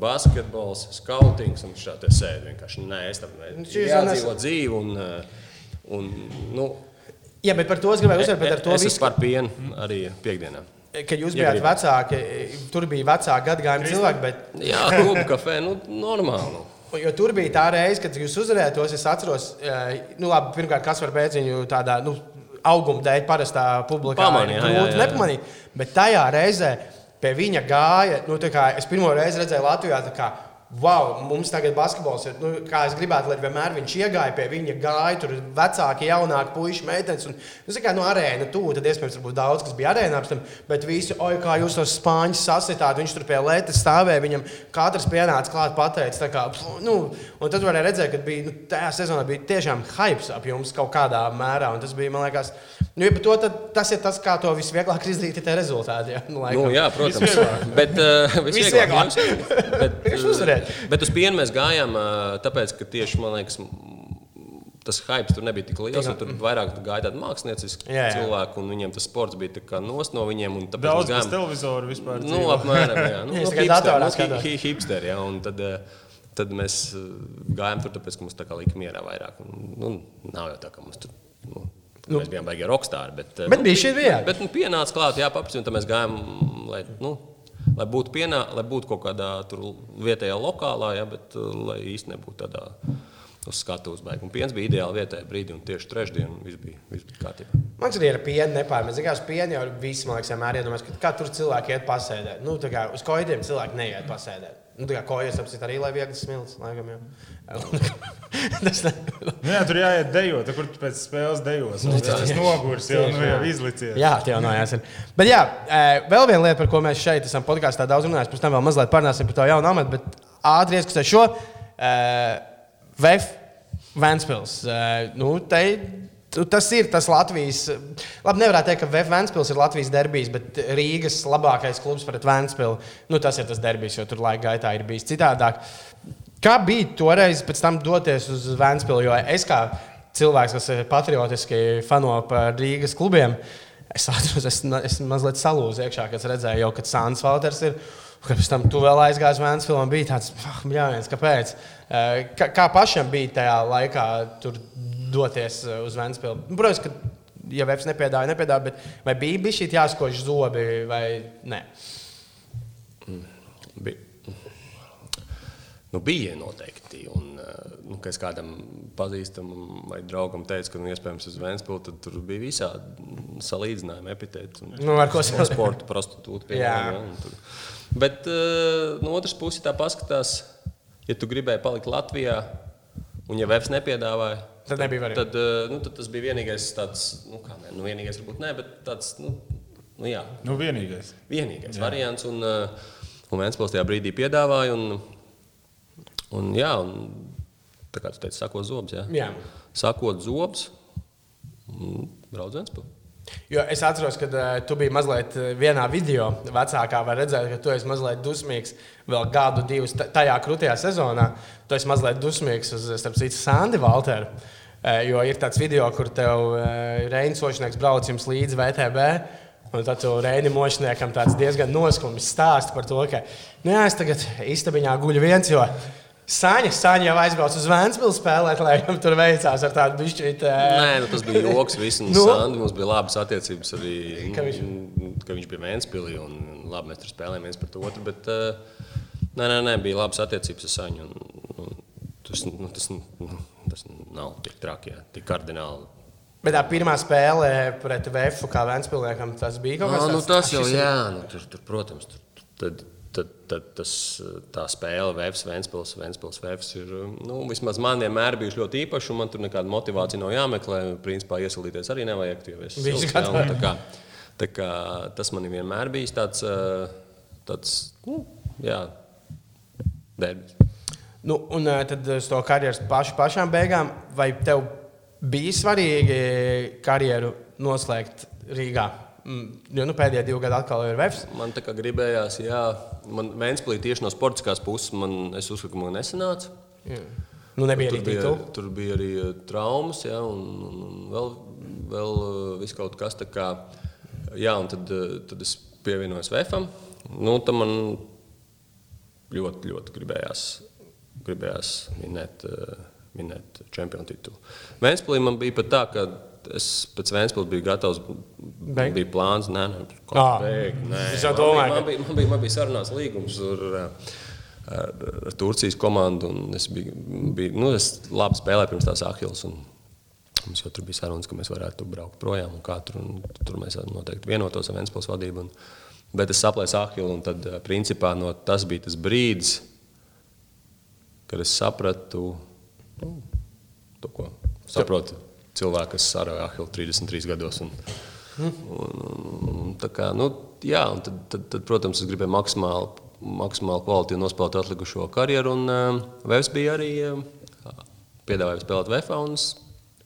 Speaker 1: basketbols, skautings un šādi sēdi. Vienkārši nē, es tam
Speaker 2: nu,
Speaker 1: jādzīvo dzīvi. Un, un, nu,
Speaker 2: Jā, bet par to es gribēju uzsvērt, bet ar to
Speaker 1: visu. Es esmu par pienu arī piekdienā
Speaker 2: kad jūs bijāt vecāki, tur bija vecāki gadagājumi cilvēki. Bet...
Speaker 1: Jā, klubu kafē, nu, normāli.
Speaker 2: Jo tur bija tā reize, kad jūs uzvarējāt tos. Es atceros, nu, labi, pirmkārt, kas var beidziņu tādā nu, auguma dēļ, parastā publikā.
Speaker 1: Pamanīja, jā.
Speaker 2: nepamanīt. Bet tajā reizē pie viņa gāja, nu, kā, es pirmo reizi redzēju Latvijā wow, mums tagad basketbols ir, nu, kā es gribētu, lai vienmēr viņš iegāja pie viņa, gāja tur vecāki, jaunāki, puiši, meitenes. Un, nu, kā no arēna tuvu, tad iespējams būs daudz, kas bija arēnā apstam, bet visi, oi, kā jūs tos spāņus sasitāt, viņš tur pie lētas stāvēja, viņam katrs pienāca klāt pateicis, tā kā, nu, un tad varēja redzēt, ka bija, nu, tajā sezonā bija tiešām hypes ap jums kaut kādā mērā, un tas bija, man liekas, nu, ja to, tad, tas ir tas, kā to visvieglāk izdarīt, ir tie rezultāti, jā,
Speaker 1: nu, laikam. nu jā, protams, bet uh, visvieglāk,
Speaker 2: visvieglāk. bet,
Speaker 1: uh, bet, bet uz pienu mēs gājām, tāpēc, ka tieši man liekas, tas hype tur nebija tik liels. Tur vairāk gāja tādi mākslinieciski
Speaker 2: Jā, jā.
Speaker 1: cilvēki, un viņiem tas sports bija nost no viņiem.
Speaker 3: Daudz
Speaker 1: gājām-
Speaker 3: televizoru vispār.
Speaker 1: Nu, apmēram, jā. Nu,
Speaker 2: Es
Speaker 1: nu,
Speaker 2: tikai
Speaker 1: hipster,
Speaker 2: datorā
Speaker 1: nu, hi- hipsteri, jā. Un tad, tad mēs gājām tur, tāpēc, ka mums tā kā lika mierā vairāk. Un, nu, nav jau tā, ka mums tur. Nu, nu, mēs bijām baigi rokstāri. Bet,
Speaker 2: Bet
Speaker 1: nu,
Speaker 2: bija šī vieta.
Speaker 1: Bet nu, pienāca klāt, jā, paprasti, un tad mēs gājām, lai, nu, lai būtu pienā, lai būtu kaut kādā vietējā lokālā, jā, bet eh, lai īsti nebūtu tādā uz skatuves baigi. Un piens bija ideāli vietējā brīdī, un tieši trešdien viss bija, viss bija kārtībā.
Speaker 2: Man liekas, arī ar pienu nepārmēs. Uz pienu jau man liekas, vienmēr iedomājas, ka kā tur cilvēki iet pasēdēt. Nu, kā uz koidiem cilvēki neiet pasēdēt. Nu, kā kojas apsit arī, lai viegli smilts, laikam jau. Tas ne...
Speaker 3: Nu, jā, tur jāiet dejot, kur pēc spēles dejos. Nu, tas nogurs jau, nu, jau izlicies.
Speaker 2: Jā, tie jau nojās. ir. Bet jā, eh, vēl viena lieta, par ko mēs šeit esam podkāstā daudz runājuši, pēc tam vēl mazliet parunāsim par to jaunu amatu, bet ātri ieskatās šo. Uh, VF Vēnspils. Uh, nu, te, tas ir tas Latvijas. Labi, nevarētu teikt, ka VF Vēnspils ir Latvijas derbijs, bet Rīgas labākais klubs pret Vēnspilu. Nu, tas ir tas derbijs, jo tur laika gaitā ir bijis citādāk. Kā bija toreiz pēc tam doties uz Vēnspilu? Jo es kā cilvēks, kas patriotiski fano par Rīgas klubiem, es atceros, es, es mazliet salūzu iekšā, kad redzēju, jau, kad Sāns Valters ir. Pēc tam tu vēl aizgāji uz Vēnspili, un bija tāds, ah, bļāviens, kāpēc? Eh, Kā, kā pašam bija tajā laikā tur doties eh, uz Vēnspili? Nu, Protams, ka, ja Vēfs nepiedāvāja, nepiedāvāja, bet vai bija, šī jāskož zobi vai nē?
Speaker 1: Bija. Nu, bija noteikti. Un, eh, nu, kad es kādam pazīstamam vai draugam teicu, ka nu, iespējams uz Vēnspili, tad tur bija visādi salīdzinājumi, epitēti.
Speaker 2: Nu, ar ko
Speaker 1: no
Speaker 2: salīdzināt?
Speaker 1: sporta prostitūta.
Speaker 2: Jā.
Speaker 1: piemēram, un tur. Bet uh, no otras puses, tā paskatās, ja tu gribēji palikt Latvijā, un ja Vēfs nepiedāvāja,
Speaker 2: Tad nebija variantu.
Speaker 1: tad, uh, nu, tad tas bija vienīgais tāds, nu, kā ne, nu, vienīgais varbūt ne, bet tāds, nu, nu jā,
Speaker 3: Nu, vienīgais.
Speaker 1: vienīgais jā. variants. Un, un Vēnspils tajā brīdī piedāvāja. Un, un, jā, un, tā kā tu teici, sakot zobus. Jā.
Speaker 2: Jā.
Speaker 1: Sakot zobus, brauc Vēnspils.
Speaker 2: Jo es atceros, ka uh, tu biji mazliet uh, vienā video, vecākā, var redzēt, ka tu esi mazliet dusmīgs vēl gadu, divus ta- tajā krūtajā sezonā. Tu esi mazliet dusmīgs uz, starp citu, Sandy Valteru. Uh, jo ir tāds video, kur tev uh, Reinas Ošnieks brauc jums līdzi VTB. Un tad tu Reini Mošniekam tāds diezgan noskums stāst par to, ka nu, jā, es tagad istabiņā guļu viens, jo Sāņa, Sāņa jau aizbrauca uz Vēncpilsnu spēlēt, lai viņam tur veicās ar tādu bišķītu.
Speaker 1: Nē, nu, tas bija joks. Viss, un
Speaker 2: Nu?
Speaker 1: nu? Sandi, mums bija labas attiecības arī.
Speaker 2: Ka viņš-
Speaker 1: viņš, ka viņš bija Vēnspilī un labi, mēs tur spēlējām viens pret otru. Bet, uh, nē, nē, nē, bija labas attiecības ar Saņu. Un, un, tas, nu, tas, nu, tas nav tik traki, jā, tik kardināli.
Speaker 2: Bet tā pirmā spēle pret Vēfu, kā Vēnspilsniekam, tas bija kaut kas
Speaker 1: nu,
Speaker 2: tāds.
Speaker 1: tas jau jā, nu, tur, tur, protams, tur, tad, tad, tad tas, tā spēle, Vēfs, Vēnspils, Vēnspils, Vēfs ir. Nu, vismaz man vienmēr bijuši ļoti īpaši, un man tur nekāda motivācija nav jāmeklē. Principā iesaistīties arī nevajag. jo es un
Speaker 2: gatavi.
Speaker 1: tā kā, tā kā, tas man vienmēr bijis tāds, ā, tāds nu, jā, derbis.
Speaker 2: Nu, un eh, tad uz to karjeras pašu, pašām beigām, vai tev bija svarīgi karjeru noslēgt Rīgā? Mm, Jo nu, pēdējie divi gadi atkal ir Vēfs.
Speaker 1: Man tā kā gribējās, jā, man Vēnspilī tieši no sportiskās puses, man, es uzskatu, ka man nesanāca.
Speaker 2: Nu, nebija
Speaker 1: Tur bija,
Speaker 2: titulu.
Speaker 1: tur bija arī eh, traumas, jā, un, un, un vēl, vēl eh, viss kaut kas tāds. Kā, jā, un tad, eh, tad es pievienojos VFam. Nu, tam man ļoti, ļoti gribējās, gribējās minēt, minēt čempionu titulu. Vēnspilī man bija pat tā, ka es pēc Vēnspils biju gatavs.
Speaker 2: Beigt?
Speaker 1: Bija plāns, nē, nē, beigt, nē.
Speaker 2: Es
Speaker 1: Man
Speaker 2: domāju, ka-
Speaker 1: Man bija, man bija, man bija sarunās līgums ar, ar, ar Turcijas komandu. Es biju, biju nu, es labi spēlēju pirms tās Ahils. Mums jau tur bija sarunas, ka mēs varētu braukt projām. un Tur, un tur mēs noteikti vienotos ar Vēnspils vadību. Un, bet es saplēsu Ahilu, un tad, principā, no, tas bija tas brīdis, kad es sapratu, nu, to, ko saprotu cilvēku, kas sarāja Ahilu 33 gados. Un, un, un, un, tā kā, nu, jā, un tad, tad, tad, protams, es gribēju maksimāli, maksimāli kvalitāti nospēlēt atlikušo karjeru. Un uh, Vēs bija arī uh, piedāvājums spēlēt VFA. Un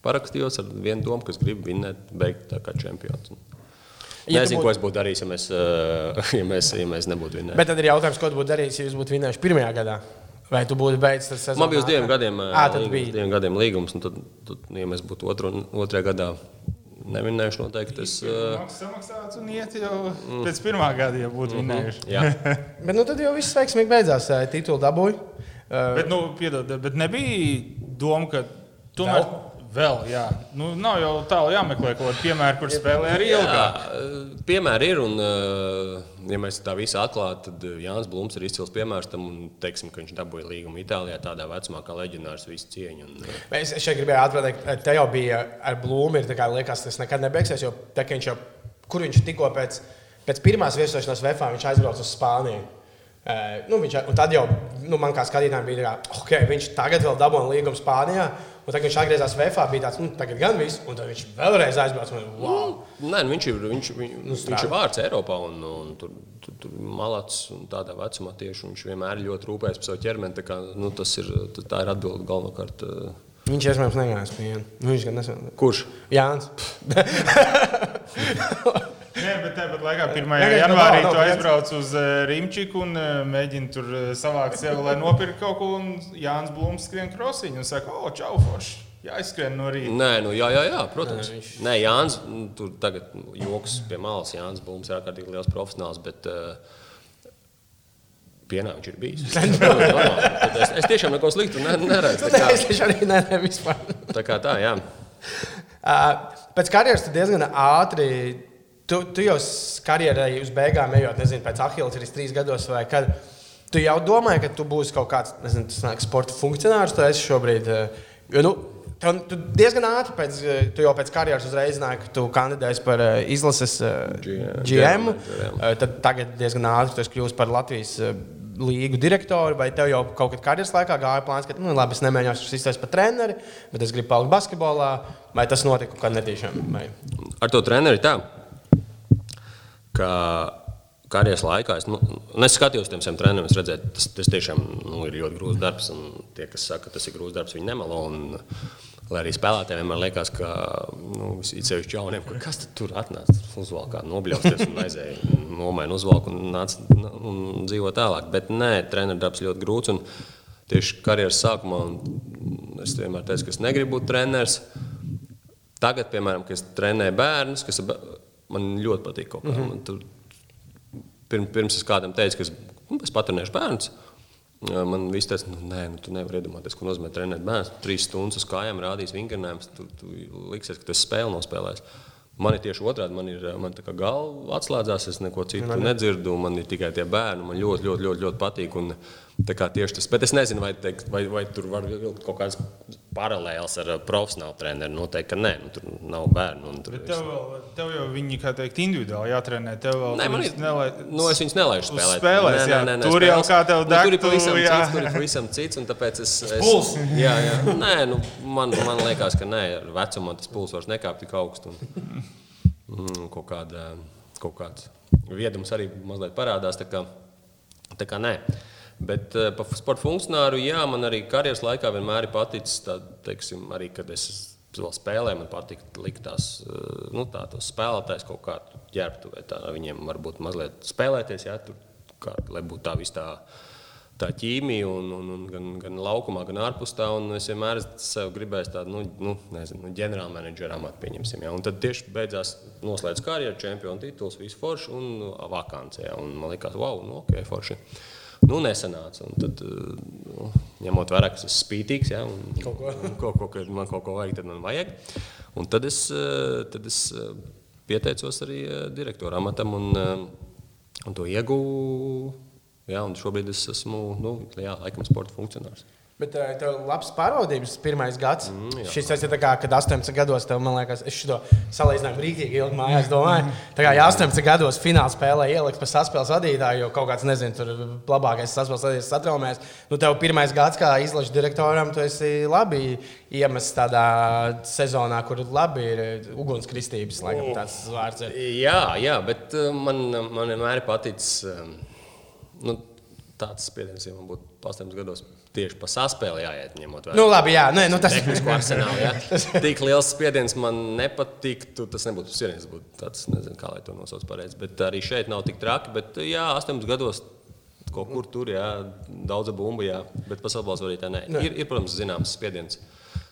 Speaker 1: parakstījos ar vienu domu, ka es gribu vinnēt, beigt tā kā čempions. Un
Speaker 2: Ja
Speaker 1: Nezinu,
Speaker 2: būtu-
Speaker 1: ko es būtu darījis, ja mēs, uh, ja mēs, ja mēs nebūtu vinnējuši.
Speaker 2: Bet tad ir jautājums, ko tu būtu darījis, ja jūs būtu vinnējuši pirmajā gadā. Vai tu būtu beidzis tas sezonu?
Speaker 1: Man bija uz diviem gadiem,
Speaker 2: Jā, tad
Speaker 1: līgums,
Speaker 2: bija.
Speaker 1: diviem gadiem līgums, un tad, tad, ja mēs būtu otru, otrajā gadā nevinējuši, noteikti es. Uh,
Speaker 3: Samaksāts un iet jau pēc pirmā gada, ja būtu vinnējuši.
Speaker 1: jā,
Speaker 2: Bet nu, tad jau viss veiksmīgi beidzās. Titulu dabūju. Ā,
Speaker 3: Bet, nu, piedod, bet nebija doma, ka tomēr vēl, vēl jā. Nu, nav jau tālu jāmeklē kāda piemēra, kur spēlē arī ilgāk.
Speaker 1: Jā, piemēri ir, un, uh, ja mēs tā visu atklātu, tad Jānis Blūms ir izcils piemērs tam, un teiksim, ka viņš dabūja līgumu Itālijā tādā vecumā, kā leģionārs, visu cieņu. Un,
Speaker 2: Es šeit gribēju atbildēt, ka te jau bija ar Blūmu. ir tā kā Liekas, tas nekad nebeigsies. Jo tā, viņš jau, kur viņš tikko pēc, pēc pirmās viesošanās VFā viņš aizbrauca uz Spāniju. Uh, nu, viņš, tad jau nu, man kā skatītājiem bija tā, ka okay, viņš tagad vēl dabūja līgumu Spānijā. Un tagad viņš atgriezās VFā, bija tāds, nu, tagad gan viss, un tad viņš vēlreiz aizbrauca. Un, wow!
Speaker 1: Nē, nu, viņš ir, viņš, viņš, nu, viņš ir vārds Eiropā, un, un tur, tur, tur malāts un tādā vecumā tieši viņš vienmēr ļoti rūpējies par savu ķermeni. tā Kā, nu, tas ir, tā ir atbilde galvenokārt. uh,
Speaker 2: Viņš iespējams negājas pie viena. Nu, viņš gan nesen.
Speaker 1: Kurš?
Speaker 2: Jānis.
Speaker 3: Nē, bet tāpat laikā 1.
Speaker 2: Nē, nē,
Speaker 3: janvārī tu aizbrauc uz uh, Rīmčiku un uh, mēģini tur uh, savākt sev, lai nopirktu kaut ko. Un Jānis Blūms skrien krosiņu un saka, o, čau, forši! Jāizskrien no rīta.
Speaker 1: Nē, nu, jā, jā, jā, protams.
Speaker 2: Nē, viņš-
Speaker 1: Nē Jānis, nu, tur tagad nu, joks pie malas. Jānis Blūms ir ārkārtīgi liels profesionāls, bet uh, pienā viņš ir bijis. Tad es, es tiešām neko sliktu ne, neredzu. Tā kā,
Speaker 2: es nē, nē, vispār.
Speaker 1: tā kā tā, jā.
Speaker 2: Uh, Pēc karjeras tu diezgan ātri. Tu, tu jau karjerai uz beigām ejot, nezinu, pēc Ahilles ir trīs gados, vai kad. Tu jau domāji, ka tu būsi kaut kāds nezinu, tas nāk, sporta funkcionārs. Tu esi šobrīd. Jo, nu, tev, tu diezgan ātri pēc, uh, tu jau pēc karjeras uzreiz zināji, ka tu kandidēsi par uh, izlases
Speaker 1: GM,
Speaker 2: Tad tagad diezgan ātri tu esi kļuvis par Latvijas līgu direktoru. Vai tev jau kaut kad karjeras laikā gāja plāns, ka nu, labi, es nemēģināšu izstāties par treneri, bet es gribu palikt basketbolā? Vai tas notika kaut kā netīšām? Vai?
Speaker 1: Ar to treneri tā, ka karjeras laikā es, nu, un es skatījos uz tiem saviem treneriem, es redzēju, tas, tas tiešām nu, ir ļoti grūts darbs. Tie, kas saka, ka tas ir grūts darbs, viņi nemelo. Un, Lai arī spēlētājiem vienmēr liekas, ka nu, sevišķi jauniem, kur kas tur atnāca, uzvalkā, nobļausties un aizēja, nomaina uzvalku un, nāc, un dzīvo tālāk. Bet nē, treneru darbs ļoti grūts. Tieši karjeras sākumā es vienmēr teicu, ka es negribu būt treneris. Tagad, piemēram, kad es trenēju bērnus, kas ir man ļoti patīk kaut kā. Mm -hmm. Pirms, pirms es kādam teicu, ka es, nu, es patrenēšu bērnus. Man viss teica, nu, nē, nu, tu nevari iedomāties, ko nozīmē trenēt bērnu. Trīs stundas uz kājām rādīs vingrinājumus, tu, tu liksies, ka tas spēle nospēlēs. Man ir tieši otrādi, man ir man tā kā galva atslēdzās, es neko citu man nedzirdu, man ir tikai tie bērni. Man ļoti, ļoti, ļoti, ļoti patīk. Un, kā tieši tas, bet es nezinu, vai, teikt, vai, vai tur var vilkt kaut kādas paralēlas ar profesionālu treneru. Noteikti, ka nē, nu, tur nav bērnu. Tur,
Speaker 3: Bet tev, vēl, tev jau viņi, kā teikt, individuāli jātrenē. Tev vēl
Speaker 1: Nē, man ir.
Speaker 3: nelai...
Speaker 1: Nu, es viņus nelaižu spēlēt.
Speaker 3: spēlēs, jā. Tur jau kā tev
Speaker 1: nu, tur ir pavisam
Speaker 3: jā.
Speaker 1: cits. Tur ir pavisam cits, un tāpēc es. es
Speaker 3: puls.
Speaker 1: jā, jā. Nē, nu, man, man liekas, ka nē, ar vecumu tas puls vairs nekāp tik augstu. Un, mm, kaut, kāda, kaut kāds viedums arī mazliet parādās. Tā kā, tā kā nē. Bet eh, par sporta funkcionāru, jā, man arī karjeras laikā vienmēr ir paticis, tā, teiksim, arī kad es vēl spēlēju, man patīk likt tās eh, nu, tā, tos spēlētājus kaut kā ģērbtu, vai tā, viņiem varbūt mazliet spēlēties, jā, tur, kā, lai būtu tā viss tā. Ķīmija, un, un, un gan, gan laukumā, gan ārpus tā. Es vienmēr sev gribēju tādu nu, nu, nezinu, nu, ģenerālmenedžera amatu, pieņemsim. Ja. Un tad tieši beidzās noslēdz karjeru, čempionu tituls, visu foršu un vakāncē. Ja. Un man liekas, wow, nu, ok, forši. Nu, nesanāca. Un tad, nu, ņemot vērā, ka es esmu spītīgs, ja, un kaut ko. Un, ko, ko, kad man kaut ko vajag, tad man vajag. Un tad es, eh, tad es eh, pieteicos arī direktora amatam un, un to ieguvu. Jā, un šobrīd es esmu, nu, jā, laikam, sporta funkcionārs.
Speaker 2: Bet uh, tev ir labs pārvaldības pirmais gads.
Speaker 1: Mm,
Speaker 2: Mm,
Speaker 1: jā.
Speaker 2: Šis ir kā, kad 18 gados tev, man liekas, es šo salīdzinājumu rīktīgi ilgi mājās domāju. Tā kā ja 18 gados fināla spēlē ieliks par saspēles vadītāju, jo kaut kāds, nezinu, tur labākais saspēles vadītājs satraumēs. Nu, tev pirmais gads kā izlaša direktoram, tu esi labi iemests tādā sezonā, kur labi ir ugunskristības, laikam tāds vārds. Ir.
Speaker 1: Jā, jā, bet man, man vienmēr eh, nu, tāds spiediens, ja man būtu 18 gados tieši pa saspēli jāiet.
Speaker 2: Nu, labi, jā, nē, nu, tas ir.
Speaker 1: tehnisko arsenālu. Ja? Tik liels spiediens man nepatiktu. Tas nebūtu spiediens, tas būtu tāds, nezinu, kā lai to nosauc pareizi. Bet arī šeit nav tik traki. Bet, jā, 18 gados kaut kur tur, jā, daudz bumbu, jā, bet pasaules arī tā nē.
Speaker 2: Nē.
Speaker 1: Ir, ir, protams, zināms spiediens.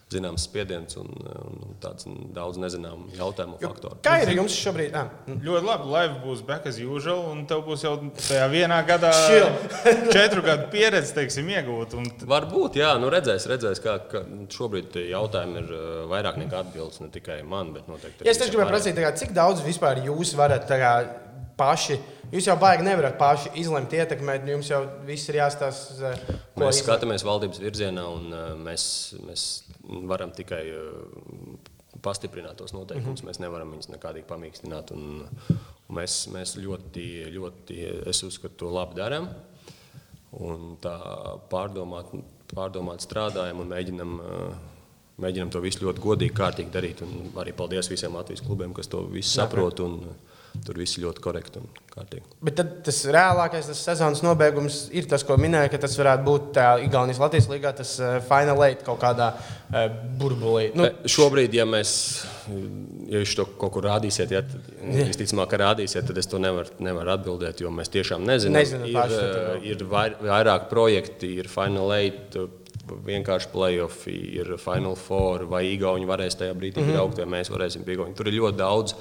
Speaker 1: Zināms spiediens un, un tāds daudz nezināmu jautājumu faktoru.
Speaker 2: Kā ir jums šobrīd? Ah,
Speaker 3: Ļoti labi. Live būs back as usual, un tev būs jau tajā vienā gadā četru gadu pieredze, teiksim, iegūt. Un
Speaker 1: Varbūt, jā, nu redzēs, redzēs kā, ka šobrīd jautājumi ir uh, vairāk nekā atbildes ne tikai man, bet noteikti
Speaker 2: Ja es tieši gribēju prasīt, kā, cik daudz vispār jūs varat kā, paši. Jūs jau baigi nevarat paši izlemt, ietekmēt. nu, Jums jau viss ir jāstāsta. ko
Speaker 1: Mēs
Speaker 2: izlemt.
Speaker 1: skatāmies valdības virzienā, un uh, mēs, mēs varam tikai uh, pastiprināt tos noteikumus. Mm -hmm. Mēs nevaram viņus nekādīgi pamīkstināt. Un, un mēs, mēs ļoti, ļoti, es uzskatu, to labi darām. Un tā pārdomāt, pārdomāt strādājam un mēģinam, uh, mēģinam to visu ļoti godīgi, kārtīgi darīt. Un arī paldies visiem Latvijas klubiem, kas to visu saprot. Un, Tur viss ļoti korekti un kārtīgi.
Speaker 2: Bet tas reālākais tas sezonas nobeigums ir tas, ko minēja, ka tas varētu būt tā Igaunijas Latvijas līnijā, tas uh, final eight kaut kādā uh, burbulī. Nu,
Speaker 1: Nu, Šobrīd, ja mēs ja jūs to kaut kur rādīsiet, ja, tad visticamāk, ka rādīsiet, tad es to nevaru nevar atbildēt, jo mēs tiešām nezinām.
Speaker 2: Nezināt
Speaker 1: ir,
Speaker 2: paši,
Speaker 1: eh, ir vai- vairāk projekti, ir Final Eight, vienkārši playoff, ir Final Four, vai Igauni varēs tajā brīdī
Speaker 2: Mhm.
Speaker 1: braukt, vai mēs varēsim pie Igauni. Tur ir ļoti daudz.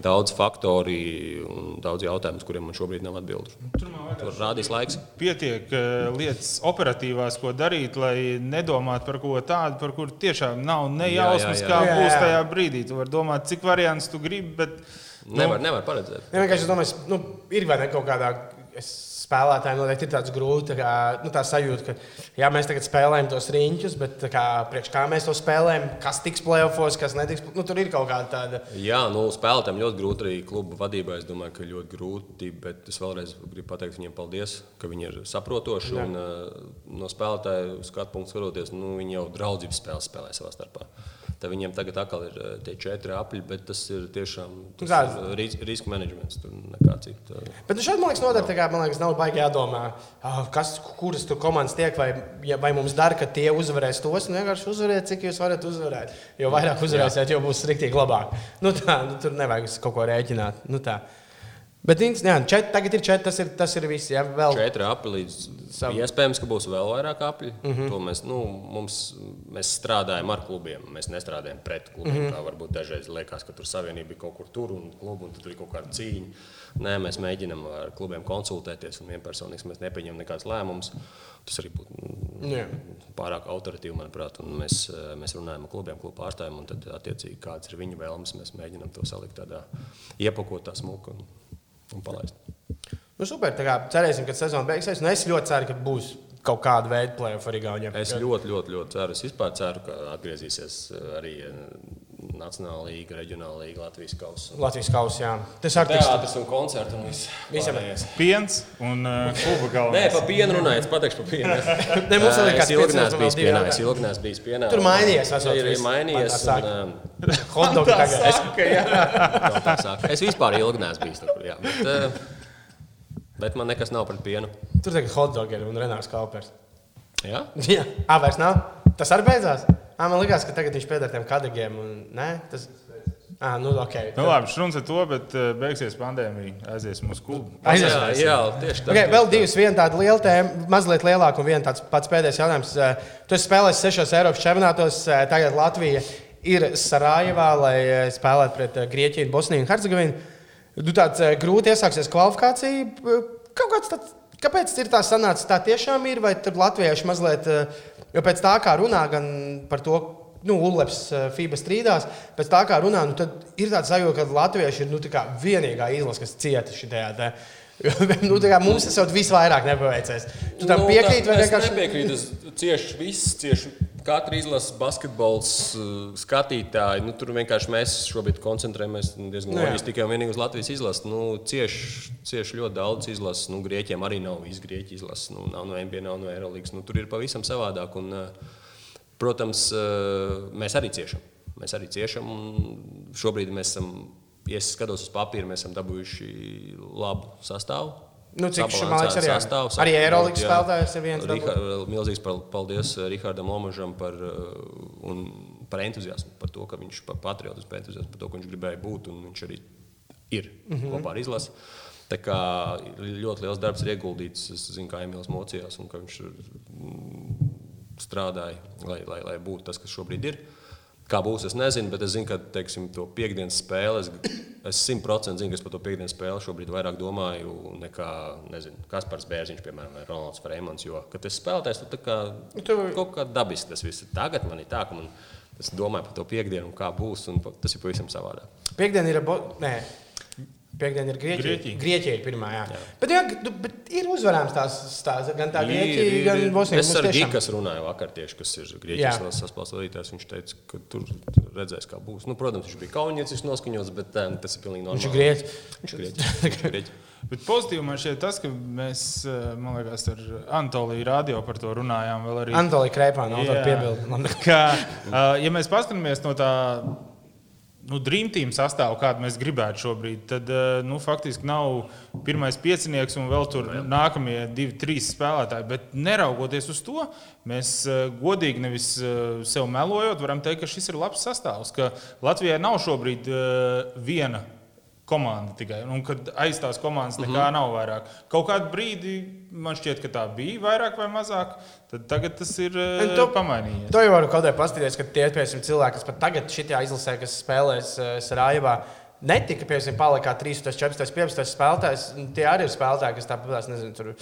Speaker 1: Daudz faktori un daudz jautājumu, uz kuriem man šobrīd nav atbildes. Tur rādīs laiks.
Speaker 3: pietiek eh, lietas operatīvās, ko darīt, lai nedomātu par ko tādu, par kuru tiešām nav ne
Speaker 1: Jā, jā, jā.
Speaker 3: kā būs
Speaker 2: jā.
Speaker 3: tajā brīdī. Tu vari domāt, cik variants tu gribi, bet
Speaker 1: Nevar, nevar paredzēt.
Speaker 2: Ja vienkārši es domāju, nu, ir vai ne kaut kādā es- spēlētājiem noteikti ir tāds grūts tā, kā, nu, tā sajūta, ka jā, mēs tagad spēlējam tos riņķus, bet tā kā, priekš kā mēs to spēlējam, kas tiks playoffs, kas netiks. Nu, tur ir kaut kāda tāda.
Speaker 1: Jā, nu, spēlētājiem ļoti grūti arī klubu vadībai. Es domāju, ka ļoti grūti, bet es vēlreiz gribu pateikt viņiem paldies, ka viņi ir saprotoši. Un, uh, no spēlētāju skatu punktu skatoties, nu, viņi jau draudzības spēles spēlē savā starpā. Tad viņiem tagad atkal ir uh, tie četri apļi, bet tas ir tiešām tas ir, uh, ris riska menedžments. Tur nekā cita.
Speaker 2: Bet šeit, man liekas, noder, kā, man liekas, nav baigi jādomā, ah, kas, kuras tur komandas tiek, vai, ja, vai mums dara, ka tie uzvarēs tos. Nu, vienkārši uzvariet, cik jūs varat uzvarēt. Jo vairāk uzvarēsiet, jo būs riktīgi labāk. Nu, tā, nu, tur nevajag uz kaut ko rēķināt. Nu, tā. Bet jā, čet, tagad ir četri, tas ir, tas ir viss. Jā, vēl.
Speaker 1: Četri apli līdz
Speaker 2: Savu.
Speaker 1: iespējams, ka būs vēl vairāk apli. Mm. -hmm. to mēs, nu, mums, mēs strādājam ar klubiem. Mēs nestrādājam pret klubiem. Mm. -hmm. Tā varbūt dažreiz liekas, ka tur savienība ir kaut kur tur un klubu, un tur ir kaut kāda cīņa. Nē, mēs mēģinām ar klubiem konsultēties, un vienpersonīgi mēs nepieņemam nekādus lēmumus. Tas arī būtu mm,
Speaker 2: Jā.
Speaker 1: pārāk autoritīvi, manuprāt. un Mēs, eh, mēs runājam ar klubiem, klubu pārstāvjiem, un tad, attiecīgi, kādas ir viņu vēlmes, mēs mēģinām to salikt tādā iepakotā smuka un, un palaist.
Speaker 2: Nu, super, tā kā cerēsim, ka sezona beigsies. Nu, es ļoti ceru, ka būs kaut kāda veida plēsoņa arī Gaunijā.
Speaker 1: Es ļoti, ļoti, ļoti ceru. Es vispār ceru, ka atgriezīsies eh, arī eh, Nacionāla līnija, reģionāla līnija, Latvijas kausa.
Speaker 2: Latvijas kausā. Tas arī tiks.
Speaker 1: Teātris un koncerts un viss.
Speaker 2: Visam.
Speaker 1: pārējais.
Speaker 3: piens un uh, kluba
Speaker 1: Nē,
Speaker 3: galvenais.
Speaker 1: par pienu runājot, es pateikšu par pienu.
Speaker 2: Ne, mums vēl ir
Speaker 1: Es
Speaker 2: kāds
Speaker 1: neesmu bijis pienā. Es ilgi neesmu bijis pienā.
Speaker 2: Tur mainījies, esot
Speaker 1: Ir mainījies.
Speaker 2: Saka.
Speaker 1: un, um,
Speaker 2: Hotdogi tagad. Es,
Speaker 1: kaut tā sāk. Es vispār ilgi neesmu bijis tur. jā, Bet, eh, bet man nekas nav pret pienu.
Speaker 2: tur tagad hotdogi ir un Renārs Kaupers.
Speaker 1: Jā?
Speaker 2: Jā, ah, vairs nav. Tas arī beidzās. Ah, man liekas, ka tagad viņš pieder tiem kadagiem. Un, nē, tas. Ah, nu, ok.
Speaker 3: Nu, labi, šruns ar to, bet uh, beigsies pandēmija. Aiziesim uz klubu.
Speaker 2: Aizies.
Speaker 1: Jā, jā, tieši tā.
Speaker 2: Okay, vēl divas, viena tāda liela tēma, mazliet lielāka, un viena tāds pats pēdējais jautājums. Tu esi spēlējis sešos Eiropas čempionātos, tagad Latvija ir Sarajevā, lai spēlētu pret Grieķiju, Bosniju un Hercegovinu. Nu, tāds grūti iesāksies kvalifikācija. Kaut kāds tāds, kāpēc ir tā sanācis? Tā tiešām ir, vai tur latvieši mazliet, eh, jo pēc tā kā runā gan par to, nu, Uleps, eh, FIBA strīdās, pēc tā kā runā, nu, tad ir tāds sajūta, ka latvieši ir nu, vienīgā izlase, kas cieta šajā. Te. nu, kā mums tas jau visvairāk nepaveicies. Tu tam
Speaker 1: Nu,
Speaker 2: piekrīti, vai vienkārši?
Speaker 1: Es nepiekrītu. Es cieši viss, cieši katra izlases basketbols uh, skatītāji. Nu, tur vienkārši mēs šobrīd koncentrējamies diezgan
Speaker 2: Nu,
Speaker 1: loģiski tikai un vienīgi uz Latvijas izlases. Nu, cieši, cieši ļoti daudz izlases. Nu, Grieķiem arī nav viss grieķu izlases. Nu, nav no NBA, nav no Eirolandes. Nu, tur ir pavisam savādāk. Un, uh, protams, uh, mēs arī ciešam. Mēs arī ciešam. un Šobrīd mēs esam, ja es skatos uz papīru, mēs esam dabūjuši labu sastāvu.
Speaker 2: Nu, cik šim
Speaker 1: Sabalansētu
Speaker 2: laikam arī-
Speaker 1: sastāvu,
Speaker 2: arī Eirolandes spēlētājs ir viens
Speaker 1: Riha, milzīgs pal- paldies eh, Rihardam Lomažam par, eh, un par entuziasmu, par to, ka viņš par patriotismu, par entuziasmu, par to, ka viņš gribēja būt un viņš arī ir mm. -hmm. kopā ar izlasi. Tā kā ļoti liels darbs ir ieguldīts. Es zinu, kā Emīls mocījās un ka viņš mm, strādāja, lai, lai, lai būtu tas, kas šobrīd ir. Kā būs, es nezinu, bet es zinu, ka teiksim, to piekdienas spēli es, es simtprocentīgi zinu, ka es par to piekdienas spēli šobrīd vairāk domāju nekā nezinu, Kaspars Bērziņš, piemēram, vai Ronalds Freemans. Jo, kad es spēlēju, tad kā,
Speaker 2: Tu-
Speaker 1: kaut kā dabiski tas viss ir. Tagad man ir tā, ka man, es domāju par to piekdienu un kā būs, un tas ir pavisam savādāk.
Speaker 2: Piektdiena ir. Bo... Nē. Piektdiena ir Grieķija.
Speaker 3: Grieķija.
Speaker 2: Grieķija ir pirmā. Jā. Jā. Bet, jā, nu, bet ir uzvarāms tās stāsts. Gan tā Grieķija, gan Bosnija.
Speaker 1: Es ar
Speaker 2: tiešām-
Speaker 1: Gigas runāju vakar tieši, kas ir. Grieķijas saspēles vadītājs. Viņš teica, ka tur redzēs, kā būs. Nu, protams, viņš bija kauniecis noskaņots, bet um, tas ir pilnīgi normāli.
Speaker 2: Viņš ir Grieķis.
Speaker 1: Viņš ir Grieķis. Viņš ir Grieķis.
Speaker 3: Bet pozitīvi man šķiet tas, ka mēs, eh, man liekas, ar Antoliju radio par to runājām. vēl arī.
Speaker 2: Antolija Kreipā nav tāda
Speaker 3: Jā.
Speaker 2: piebilde.
Speaker 3: ka, uh, ja mēs paskatāmies no tā nu, Dream Team sastāvā, kādu mēs gribētu šobrīd, tad uh, nu, faktiski nav pirmais piecinieks un vēl tur nākamie divi, trīs spēlētāji. Bet neraugoties uz to, mēs uh, godīgi nevis uh, sev melojot, varam teikt, ka šis ir labs sastāvs. Ka Latvijai nav šobrīd uh, viena komanda tikai. Un kad aiz tās komandas nekā
Speaker 1: Mhm.
Speaker 3: nav vairāk. Kaut kādu brīdi man šķiet, ka tā bija vairāk vai mazāk. Tad tagad tas ir
Speaker 2: Un
Speaker 3: uh,
Speaker 2: tu-
Speaker 3: pamainījies.
Speaker 2: To jau varu kaut kādā paskatīties, ka tie piemēram, cilvēki, kas pat tagad šajā izlasē, kas spēlēs uh, Sarajevā, netika piemēram, palikā 13, 14, 15 spēlētājs. Tie arī ir spēlētāji, kas tāpat, nezinu, tur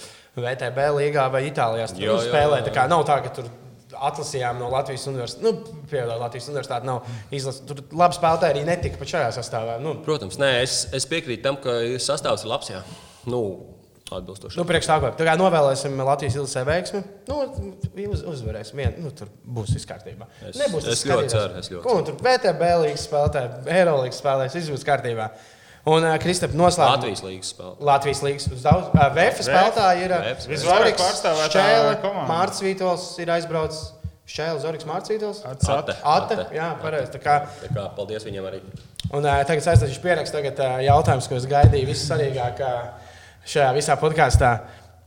Speaker 2: VTB līgā vai Itālijā
Speaker 1: jā,
Speaker 2: spēlē.
Speaker 1: jā, jā.
Speaker 2: Tā kā nav tā, ka tur atlasījām no Latvijas universitātes. Nu, piedod, Latvijas universitāte nav izlasīta. Tur labi spēlētāji arī netika pat šajā sastāvā. Nu,
Speaker 1: Protams, nē, es, es piekrītu tam, ka sastāvs ir labs. Jā. Nu, atbilstoši.
Speaker 2: Nu, priekš tā, kā tā kā novēlēsim Latvijas izlasē veiksmi, nu, uz, uzvarēsim. Vien, nu, tur būs viss kārtībā.
Speaker 1: Es-
Speaker 2: Nebūs tas
Speaker 1: es ļoti es
Speaker 2: Ko, un tur VTB līnijas spēlētāji, Eirolandes spēlēs, viss būs kārtībā. Un uh, Kristap, noslēgumā.
Speaker 1: Latvijas līnijas spēle.
Speaker 2: Latvijas līnijas daudz. Uh, VF spēlētāji ir.
Speaker 3: Visvairāk pārstāvētā
Speaker 2: Šķēle,
Speaker 3: komanda.
Speaker 2: Mārcis Vītols ir aizbraucis. Šķēle, Zorigs Mārcis.
Speaker 3: Atsata.
Speaker 2: Ate, jā, pareizi. Tā kā
Speaker 1: Tā kā, paldies viņam arī.
Speaker 2: Un uh, tagad saistīšu pierakstu. Tagad uh, jautājums, ko es gaidīju vissvarīgāk uh, šajā visā podkāstā.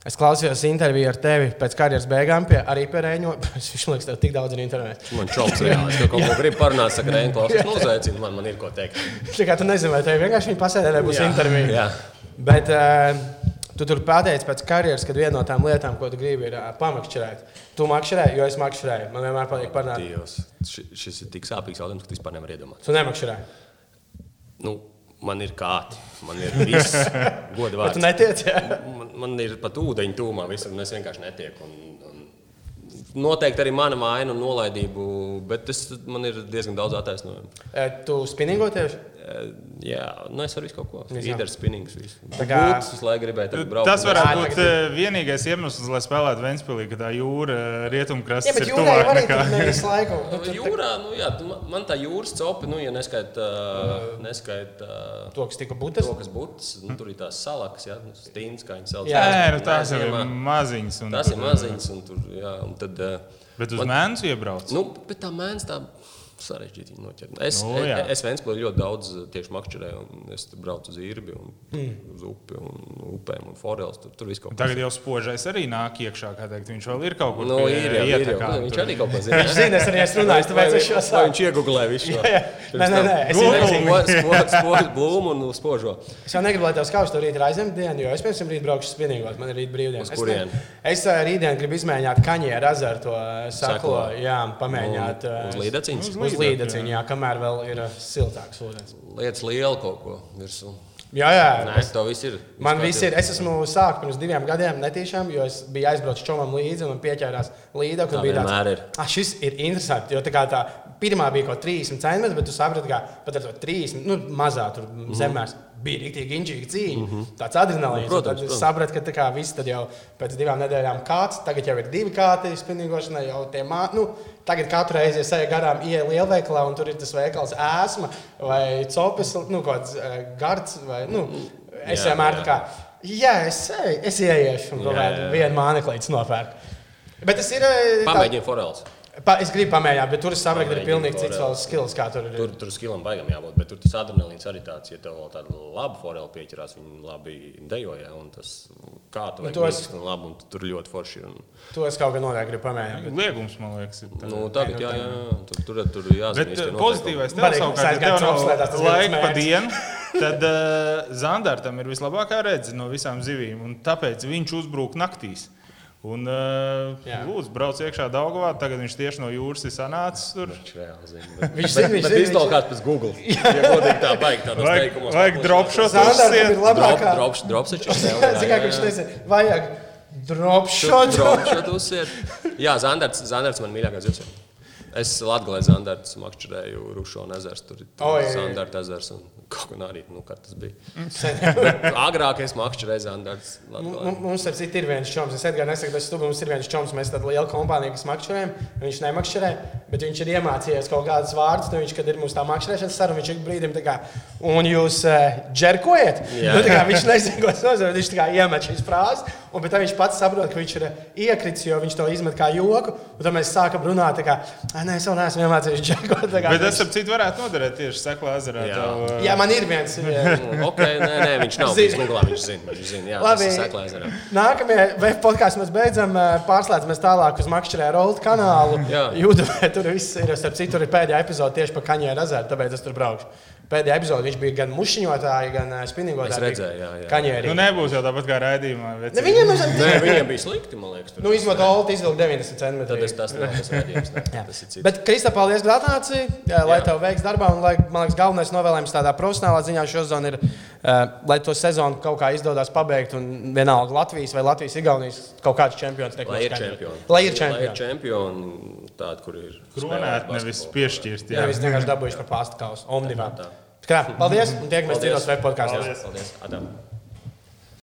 Speaker 2: Es klausījos interviju ar tevi pēc karjeras beigām, pie, arī pie Rēņa. Viņš liekas, tev tik daudz ir internetā.
Speaker 1: Man čops reāli. Es kaut ko gribu parunāt, saka, Reini, klausies, nu uzaicini man, man ir ko teikt.
Speaker 2: Tā kā tu nezini, vai tev vienkārši viņa pasēdē būs
Speaker 1: Jā,
Speaker 2: intervija.
Speaker 1: jā.
Speaker 2: Bet uh, tu tur pateici pēc karjeras, kad viena no tām lietām, ko tu gribi, ir uh, pamakšķerēt. Tu makšķerēji, jo es makšķerēju. Man vienmēr patīk parunāt.
Speaker 1: Dievs, ši- šis ir tik sāpīgs jautājums, ka tu vispār nevar iedomāties.
Speaker 2: Tu nemakšķerēji.
Speaker 1: Nu, man ir kāti, man ir viss vārds.
Speaker 2: tu netiec.
Speaker 1: Man, man ir pat ūdeņi tūmā, visur, un es vienkārši netieku. Un, un noteikti arī mana vaina un nolaidība, bet es, man ir diezgan daudz attaisnojumu.
Speaker 2: Eh, Tu spinningo tieši?
Speaker 1: Eh, Jā, nu es varu visu kaut ko.
Speaker 2: Visu.
Speaker 1: Īdars spinnings. visu.
Speaker 2: Tā kā-
Speaker 1: Būtis visu braukt.
Speaker 3: Tas varētu
Speaker 2: Jā,
Speaker 3: būt
Speaker 2: tagad
Speaker 3: eh, vienīgais iemesls, lai spēlētu Vēnspīlī, ka tā jūra rietumkrasts
Speaker 2: Jā, bet
Speaker 3: ir tuvāk
Speaker 2: arī
Speaker 3: nekā.
Speaker 2: nevis laiku. Nu,
Speaker 1: Jūrā, nu, jā, man, tā jūras copa, nu, ja neskaita neskait, uh,
Speaker 2: To, kas tika būtis.
Speaker 1: to, kas būs, nu, tur ir tās salakas, jā, nu, stīns, kā viņi sauc.
Speaker 2: Jā.
Speaker 3: Nē, nu, tās ir maziņas. un
Speaker 1: Tas ir
Speaker 3: tur-
Speaker 1: maziņas, un tur, jā, un tad, uh,
Speaker 3: Bet uz
Speaker 1: Man-
Speaker 3: mēnesi iebrauc.
Speaker 1: nu, bet tā mēns tā sarežģīti noķert. Es,
Speaker 3: Nu,
Speaker 1: nu,
Speaker 3: jā.
Speaker 1: es, es Ventspilī ļoti daudz uh, tieši makšķerēju, un es tur braucu uz īrbi, un mm. uz upi, un upēm, un forels, tur, tur viss kaut kas.
Speaker 3: Tagad jau spožais arī nāk iekšā, kā teikt, viņš vēl ir kaut kur
Speaker 1: Nu,
Speaker 3: pie
Speaker 1: ir jau, ir
Speaker 3: ietekā,
Speaker 1: Nu, Viņš
Speaker 3: tur.
Speaker 1: arī kaut ko zina.
Speaker 2: Viņš zina, es arī esmu runājis, tāpēc es šo saku.
Speaker 1: Viņš iegūlē visu šo.
Speaker 2: Jā, jā. Nē, nē, nē, es nezinu.
Speaker 1: blūmu un spožo.
Speaker 2: Es jau negribu, lai tev skauž to rīt ir aizņemdiena, jo es tam rīt braukšu spinīgot. Man ir rīt brīvdienas.
Speaker 1: Uz
Speaker 2: ne- Es ā, rītdien gribu izmēģināt kaņē ar azaru to ā, saklo. Jā, pamēģināt. ā,
Speaker 1: Uz līdaciņas.
Speaker 2: Līdaciņu, jā, kamēr vēl ir ā, siltāks ūdens.
Speaker 1: Lietas liela kaut ko virsū.
Speaker 2: Jā, jā.
Speaker 1: Nē,
Speaker 2: es-
Speaker 1: to viss ir.
Speaker 2: Man viss ir. Es esmu sācis pirms diviem gadiem, netīšām, jo es biju aizbraucis čomam līdzi un man pieķērās līdzi.
Speaker 1: Tā
Speaker 2: bija
Speaker 1: vienmēr ir.
Speaker 2: ah, šis ir interesants. Jo tā kā tā pirmā bija kaut kāda 30 centimetri, bet tu saprati, ka pat ar to 30, nu, mazā tur
Speaker 1: Mhm.
Speaker 2: zemēs. Bija rīktīgi inčīga cīņa. Tāds adrenalīns.
Speaker 1: Nu,
Speaker 2: Tad es sapratu, ka tā kā viss tad jau pēc divām nedēļām kāds, tagad jau ir divi kāti spinīgošanai, jau tie mā, nu, tagad katru reizi es eju garām, ieeju lielveikalā un tur ir tas veikals ēsma vai copis, nu, kāds eh, gards vai, nu, es
Speaker 1: Jā,
Speaker 2: vienmēr
Speaker 1: jā.
Speaker 2: tā kā, jā, es es ieiešu un
Speaker 1: Jā,
Speaker 2: kādu
Speaker 1: jā.
Speaker 2: vienu māneklīti nopērku. Bet tas ir. eh, tā-
Speaker 1: Pamēģini forels.
Speaker 2: Pa, es gribu pamēģināt, bet tur es saprotu, ka ir pilnīgi cits vēl skills, kā tur ir.
Speaker 1: Tur, tur skilam baigam jābūt, bet tur tas adrenalīns arī tāds, ja tev vēl tāda laba forela pieķerās, viņi labi dejoja, un tas, kā tu
Speaker 2: Nu, to es-
Speaker 1: un labi, un tur ļoti forši. Un,
Speaker 2: To es kaut kā noteikti gribu pamēģināt. bet-
Speaker 3: Liegums, man liekas, ir. tā.
Speaker 1: nu, tagad, jā, jā, jā, tur, tur, tur jāzina.
Speaker 3: Bet
Speaker 1: noteikumi.
Speaker 3: pozitīvais tev savukārt, ja tev nav laika pa dienu, tad uh, Zandartam ir vislabākā redze no visām zivīm, un tāpēc viņš uzbrūk naktīs. Un, uh,
Speaker 2: Jā.
Speaker 3: lūdzu, brauc iekšā Daugavā. Tagad viņš tieši no jūras ir sanācis. Tur.
Speaker 1: Viņš reāli zina. Bet,
Speaker 2: Viņš zina, viņš zina,
Speaker 1: iztolkās pēc Google. Ja godīgi tā baigi tādos
Speaker 3: Vajag,
Speaker 1: teikumos.
Speaker 3: vajag dropshot uz
Speaker 2: Zandartam ir labākā.
Speaker 1: Drops, drops, drops,
Speaker 2: Zini, kā viņš teica, vajag dropshot.
Speaker 1: Dropshot uzsiet. Jā, Zandarts, Zandarts man mīļākais zivs. Es Latvijā Zandarts makšķerēju Rušona ezers, tur ir
Speaker 2: O, jā, jā.
Speaker 1: Zandarta ezers un kaut kā arī, nu, kā tas bija.
Speaker 2: Sen.
Speaker 1: Agrāk es makšķerēju Zandarts
Speaker 2: Mums- ar citu ir viens čoms. Es Edgars nesaku, tas stūbi, mums ir viens čoms. Mēs tāda liela kompānija, kas makšķerē. Viņš nemakšķerē, bet viņš ir iemācījies kaut kādus vārdus. Nu, viņš, kad ir mums tā makšķerēšanas saruna, viņš ik brīdim tā kā, un jūs uh, džerkojat. Nu, tā kā viņš nezina, ko tas nozīmē. Viņš tā kā iemet šīs frāzes, un pēc tam viņš pats saprot, ka viņš ir iekritis, jo viņš to izmet kā joku. Un tad mēs sākam runāt, tā kā, "Ai, nē, es vēl neesmu iemācījies džerkot. Tā kā
Speaker 3: Bet
Speaker 2: viņš-
Speaker 3: tas, ap citu, varētu noderēt tieši Seklā ezerā.
Speaker 1: Jā.
Speaker 3: Tev, uh,
Speaker 2: Jā, man ir viens. jā.
Speaker 1: Nu, Ok, nē, nē, viņš nav bijis Google. Viņš zina, viņš zina. Jā,
Speaker 2: Labi.
Speaker 1: tas ir Seklā ezerā.
Speaker 2: Nākamajā web podkāstā mēs beidzam, eh, pārslēdzamies tālāk uz Makšķerē Rolt kanālu.
Speaker 1: Jā.
Speaker 2: Jūdumē tur viss ir. Starp citu, ir pēdējā epizode tieši par Kaņēra ezeru, tāpēc es tur braukšu. Pēdējā epizode viņš bija gan mušiņotājs, gan spinningotāji.
Speaker 1: Es redzēju, jā, jā.
Speaker 2: Kaņēri.
Speaker 3: Nu, nebūs jau tāpat kā raidījumā.
Speaker 2: Ne, viņiem ir
Speaker 1: Nē, viņiem bija slikti, man liekas.
Speaker 2: Nu, izmantot Oltu, izvilkt 90 centimetrus.
Speaker 1: Tad es tas cits.
Speaker 2: Bet, Krista, paldies, ka atnāci. Lai
Speaker 1: Jā.
Speaker 2: tev veiks darbā, un lai, man liekas, galvenais novēlējums tādā profesionālā ziņā šo sezonu ir, lai to sezonu kaut kā izdodas pabeigt. Un vienalga Latvijas vai Latvijas Igaunijas kaut kāds čempions
Speaker 1: Lai ir čempioni.
Speaker 2: Lai ir
Speaker 1: Lai ir
Speaker 2: čempioni.
Speaker 1: čempioni, tādi, kur ir.
Speaker 3: Kronēt,
Speaker 1: spēlējuši
Speaker 3: nevis
Speaker 1: basketbolu.
Speaker 3: piešķirt. Jā,
Speaker 2: viss vienkārši dabūjuši par pāstu kausu. Omnivā.
Speaker 1: Tā.
Speaker 2: Tā kā, Paldies! Un tiekamies
Speaker 1: Paldies.
Speaker 2: citos web podkāstos.
Speaker 1: Paldies. Adam.